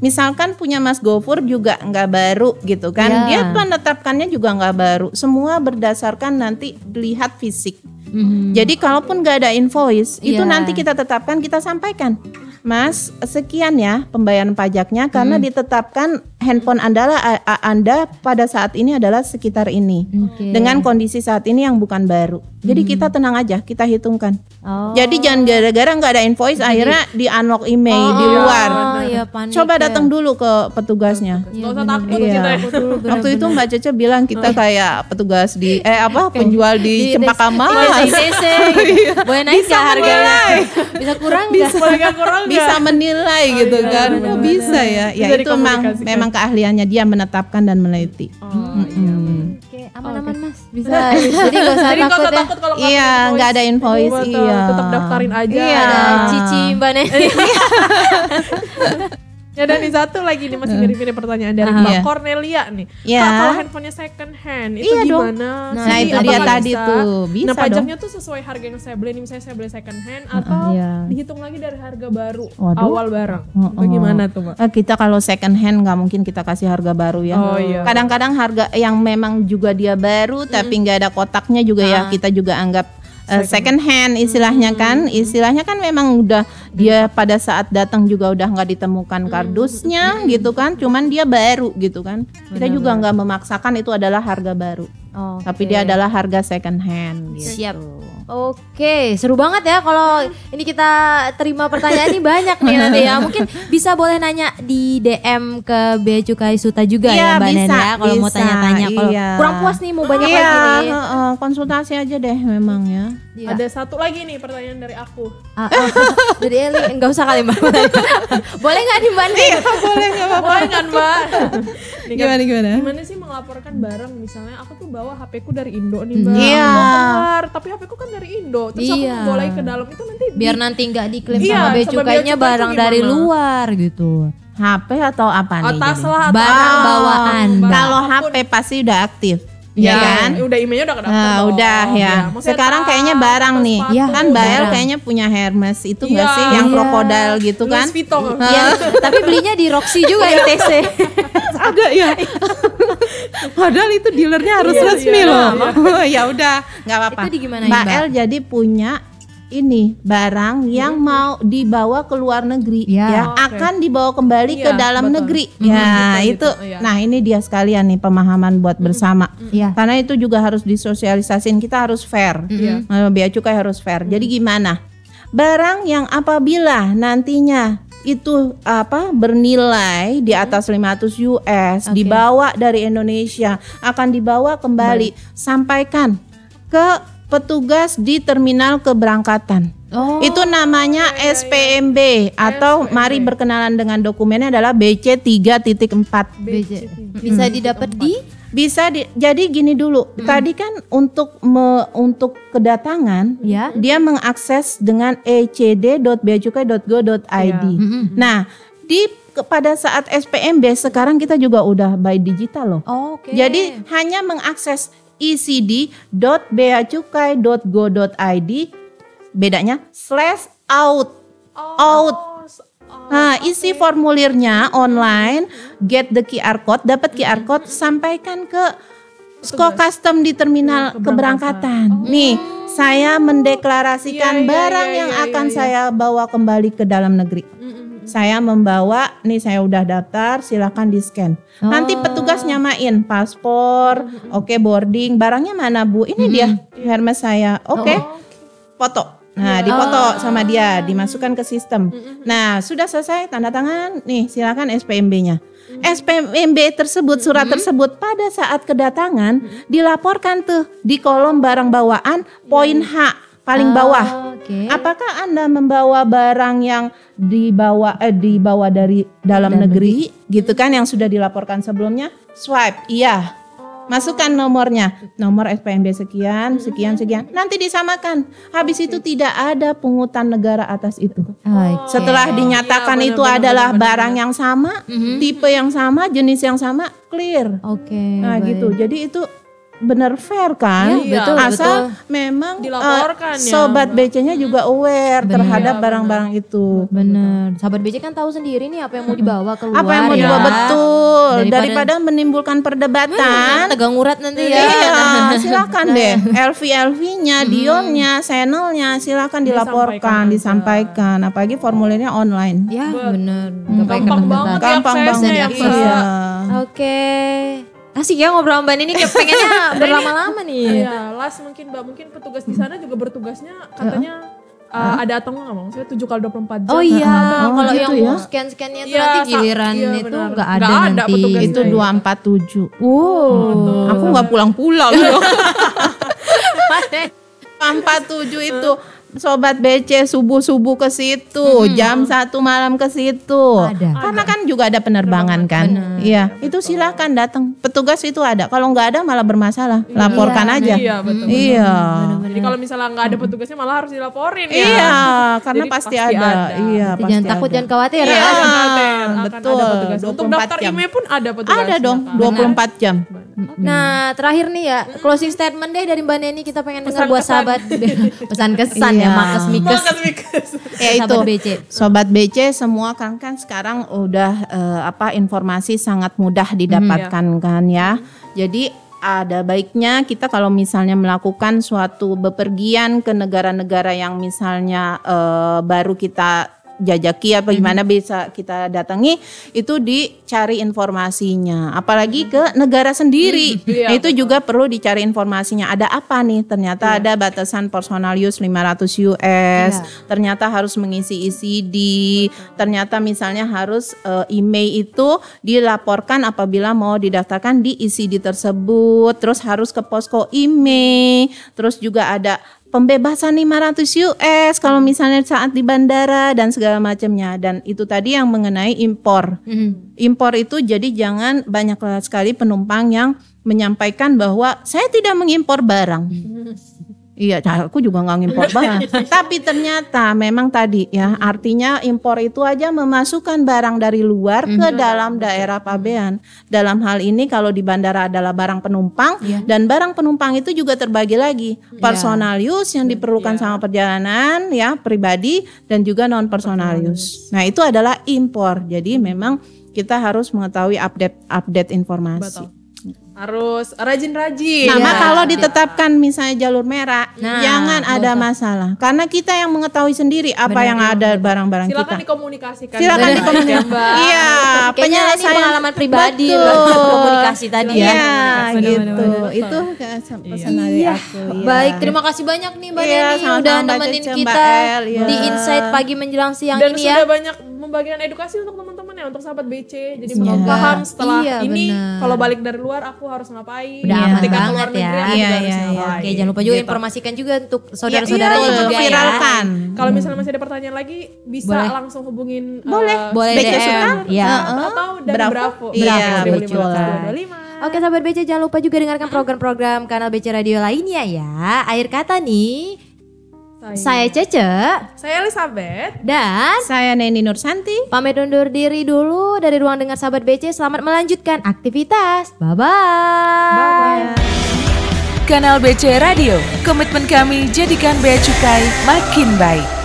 Misalkan punya Mas Gofur juga nggak baru gitu kan? Ya. Dia menetapkannya juga nggak baru. Semua berdasarkan nanti lihat fisik. Mhm. Jadi kalaupun nggak ada invoice, itu Iya. nanti kita tetapkan, kita sampaikan. Mas, sekian ya pembayaran pajaknya karena ditetapkan handphone Anda Anda pada saat ini adalah sekitar ini. Oke. Dengan kondisi saat ini yang bukan baru. Jadi kita tenang aja, kita hitungkan. Oh. Jadi jangan gara-gara nggak ada invoice akhirnya di unlock email di luar. Oh, iya panik. Coba ya. datang dulu ke petugasnya. Usah takut Iya. kita ya. Waktu itu Mbak Cece bilang kita kayak petugas di eh apa penjual di Cempaka Di Mas. DCC gitu. Boleh naik nggak harganya? Bisa kurang nggak? Gak kurang bisa menilai gitu kan Ya, bisa ya ya Bisa itu memang dikomunikasikan. Memang keahliannya dia menetapkan dan meneliti Oh, iya. Oke, aman-aman Mas. Bisa. Jadi nggak usah Jadi takut ya. takut kalau iya ada nggak ada invoice Betul, iya Tetap daftarin aja. Iya. Ada Cici Mbak Neni. Ya dan ini satu lagi nih masih mirip-mirip pertanyaan dari. Mbak Iya. Cornelia nih. Kak, kalau handphonenya second hand itu Iya dong. gimana? Nah, sih? itu dia tadi bisa? tuh, bisa Nah dong. pajaknya tuh sesuai harga yang saya beli nih misalnya saya beli second hand atau iya. dihitung lagi dari harga baru Waduh. awal barang. Oh, Bagaimana tuh Mbak? Eh, kita kalau second hand nggak mungkin kita kasih harga baru ya. Oh, iya. Kadang-kadang harga yang memang juga dia baru tapi nggak ada kotaknya juga ya kita juga anggap eh, second hand istilahnya kan. Istilahnya kan memang udah dia pada saat datang juga udah nggak ditemukan kardusnya gitu kan. Cuman dia baru gitu kan. Kita juga nggak memaksakan itu adalah harga baru. Oke. Tapi dia adalah harga second hand gitu. Siap. Oke, seru banget ya kalau ini kita terima pertanyaan ini banyak nih nanti ya. Mungkin bisa boleh nanya di DM ke Bea Cukai Suta juga Iya, ya Mbak Nen bisa, ya kalau mau tanya-tanya. Kalau iya. kurang puas nih mau banyak Iya, lagi nih. konsultasi aja deh memang ya. Iya. Ada satu lagi nih pertanyaan dari aku. Ah, ah, Dari Eli enggak usah kali Mbak. boleh nggak nih Mbak Nen? boleh nggak apa-apa. Boleh kan Mbak? Nih kan, Gimana gimana? Gimana sih melaporkan barang misalnya aku tuh bawa HP ku dari Indo nih Mbak. Iya. Keluar, tapi HP ku kan dari Indo. Terus Iya. aku mau bolehin ke dalam itu nanti Biar nanti nggak diklaim Iya, sama Bea Cukainya barang dari gimana? luar gitu. HP atau apa nih? atas lah atau Barang bawaan. Kalau. HP pasti udah aktif. Iya Ya kan? Udah emailnya udah kedaftar. Nah, dong. udah ya. Maksudnya Sekarang tas, kayaknya barang tas, nih. sepatu. Iya. Kan Bael kayaknya punya Hermes itu enggak Iya. sih yang Iya. krokodil gitu kan? Louis Vuitton. Iya, tapi belinya di Roxy juga ITC. Ada ya. Padahal itu dealernya harus Iya, resmi iya, loh. ya udah, nggak apa-apa. Itu Mbak Mbak? El jadi punya ini barang yang mau dibawa ke luar negeri Ya. ya Oh, oke. akan dibawa kembali ke Iya, dalam betul. negeri Mhm, ya betul, itu betul, iya. nah ini dia sekalian nih pemahaman buat bersama Iya. karena itu juga harus disosialisasin kita harus fair Iya. Eh, bea cukai harus fair jadi gimana barang yang apabila nantinya itu apa bernilai di atas 500 US Oke. dibawa dari Indonesia akan dibawa kembali sampaikan ke petugas di terminal keberangkatan Oh. itu namanya SPMB atau mari berkenalan dengan dokumennya adalah BC 3.4 BC. Bisa didapat di bisa di- jadi gini dulu tadi kan untuk me- untuk kedatangan ya. dia mengakses dengan ecd.beacukai.go.id. Mm-mm. Nah, di pada saat SPMB sekarang kita juga udah by digital loh. Oke. Jadi hanya mengakses ecd.beacukai.go.id bedanya slash out. out. Nah, isi formulirnya online, get the QR code, dapat QR code, sampaikan ke Sko Custom di terminal keberangkatan. Nih, saya mendeklarasikan Iya, iya, barang iya, yang iya, akan iya. saya bawa kembali ke dalam negeri. Saya membawa, nih saya udah daftar, silakan di scan. Nanti Oh. petugas nyamain paspor, oke boarding, barangnya mana bu? Ini dia Hermes saya, oke, foto. Nah, dipoto sama dia, dimasukkan ke sistem. Nah, sudah selesai tanda tangan, nih silakan SPMB-nya. SPMB tersebut, surat tersebut pada saat kedatangan dilaporkan tuh di kolom barang bawaan poin H paling bawah. Oke. Apakah Anda membawa barang yang dibawa eh, dibawa dari dalam negeri gitu kan yang sudah dilaporkan sebelumnya? Swipe, iya. Masukkan nomornya, nomor SPMB sekian, sekian, sekian. Nanti disamakan. Habis itu tidak ada pungutan negara atas itu. Oke. Setelah dinyatakan Iya, itu benar, adalah benar, barang yang sama, tipe yang sama, jenis yang sama, clear. Oke. Nah baik. gitu. Jadi itu benar fair kan? Iya, betul, Asal betul. memang Dilaporkan eh, ya, sobat Mbak. BC-nya juga aware Benar. terhadap barang-barang itu. Bener. Sahabat BC kan tahu sendiri nih apa yang mau dibawa keluar Apa yang mau ya. dibawa betul Daripada- daripada, menimbulkan perdebatan. Tegang urat nanti ya. Iya, silakan deh. LV LV-nya, Dior-nya, Chanel-nya silakan dilaporkan, disampaikan. Apalagi formulirnya online. Ya bener. Gampang banget Gampang diaksesnya banget. ya, Mbak. Iya. Oke. Asik ya ngobrol sama Mbak Nini kayak pengennya berlama-lama nih. Iya, last mungkin Mbak, mungkin petugas di sana juga bertugasnya katanya uh, ada atau enggak nggak maksudnya 7 kali 24 jam. Oh iya, Oh, kalau gitu yang ya? scan-scannya tuh Iya, nanti giliran iya, itu benar. nggak ada Nggak ada nanti. petugasnya. Itu 247. Wow. Aku nggak pulang-pulang loh. 447 itu sobat BC subuh-subuh ke situ, jam satu malam ke situ. Ada. Karena kan juga ada penerbangan kan. Iya, itu silakan datang. Petugas itu ada. Kalau nggak ada malah bermasalah. Laporkan aja. Iya, betul. Iya. Jadi kalau misalnya nggak ada petugasnya malah harus dilaporin ya. Iya, karena Jadi pasti, pasti ada. ada. Iya, Jadi pasti jangan takut, ada. jangan khawatir Iya, ya. Akan betul. ada petugas. Untuk 24 daftar jam. email pun ada petugasnya. Ada dong, kan. 24 jam. Nah, terakhir nih ya, closing statement deh dari Mbak Neni kita pengen dengar buat sahabat pesan kesan ya. Makes Mikes. Makan Mikes. ya itu Sahabat BC. sobat BC semua kan kan sekarang udah eh, apa informasi sangat mudah didapatkan kan ya jadi ada baiknya kita kalau misalnya melakukan suatu bepergian ke negara-negara yang misalnya eh, baru kita jajaki apa gimana bisa kita datangi itu dicari informasinya. Apalagi ke negara sendiri. Iya, Nah, itu juga perlu dicari informasinya. Ada apa nih? Ternyata ada batasan personal use 500 US ternyata harus mengisi ECD ternyata misalnya harus eh, email itu dilaporkan apabila mau didaftarkan di ECD tersebut. Terus harus ke posko email. Terus juga ada pembebasan 500 US kalau misalnya saat di bandara dan segala macamnya dan itu tadi yang mengenai impor Mhm. impor itu jadi jangan banyak sekali penumpang yang menyampaikan bahwa saya tidak mengimpor barang. Iya, nah, aku juga nggak ngimpor barang. Tapi ternyata memang tadi ya, artinya impor itu aja memasukkan barang dari luar ke dalam daerah pabean. Dalam hal ini kalau di bandara adalah barang penumpang dan barang penumpang itu juga terbagi lagi personal use yang diperlukan sama perjalanan ya pribadi dan juga non personal use. Nah itu adalah impor. Jadi memang kita harus mengetahui update update informasi. Betul. Harus rajin-rajin. Sama Iya. kalau ditetapkan misalnya jalur merah, Nah, jangan ada masalah. Karena kita yang mengetahui sendiri apa Benar, yang ada barang-barang kita. Silakan dikomunikasikan. Silakan dikomunikasikan. Ya, Mbak. Iya, penyelesaian pengalaman pribadi Betul. komunikasi tadi ya. Iya, gitu. benar. Itu pesan dari Iya. aku. iya. Baik, terima kasih banyak nih Mbak Iya, Neni udah nemenin kita El, iya. di Insight pagi menjelang siang Dan ini sudah ya. banyak membagikan edukasi untuk teman-teman ya untuk sahabat BC. Jadi Iya. paham setelah Iya, ini kalau balik dari luar aku harus ngapain. Udah Iya. aman Ketika banget keluar negeri ya. aku Iya, juga harus iya, iya. ngapain. Oke, jangan lupa juga Gitu. informasikan juga untuk Iya, saudara-saudaranya betul, juga ya. viralkan. Kalau misalnya masih ada pertanyaan lagi bisa Boleh. langsung hubungin Boleh. eh, Boleh BC DM. Suka? Iya. atau, atau dari Bravo. Bravo. Iya, Bravo, betul. 1525. Oke sahabat BC jangan lupa juga dengarkan program-program kanal BC Radio lainnya ya. Akhir kata nih, saya Cece Saya Elizabeth. dan Saya Neni Nursanti. pamit undur diri dulu dari ruang dengar sahabat BC. Selamat melanjutkan aktivitas. Bye-bye. Bye. Kanal BC Radio, komitmen kami jadikan Bea Cukai makin baik.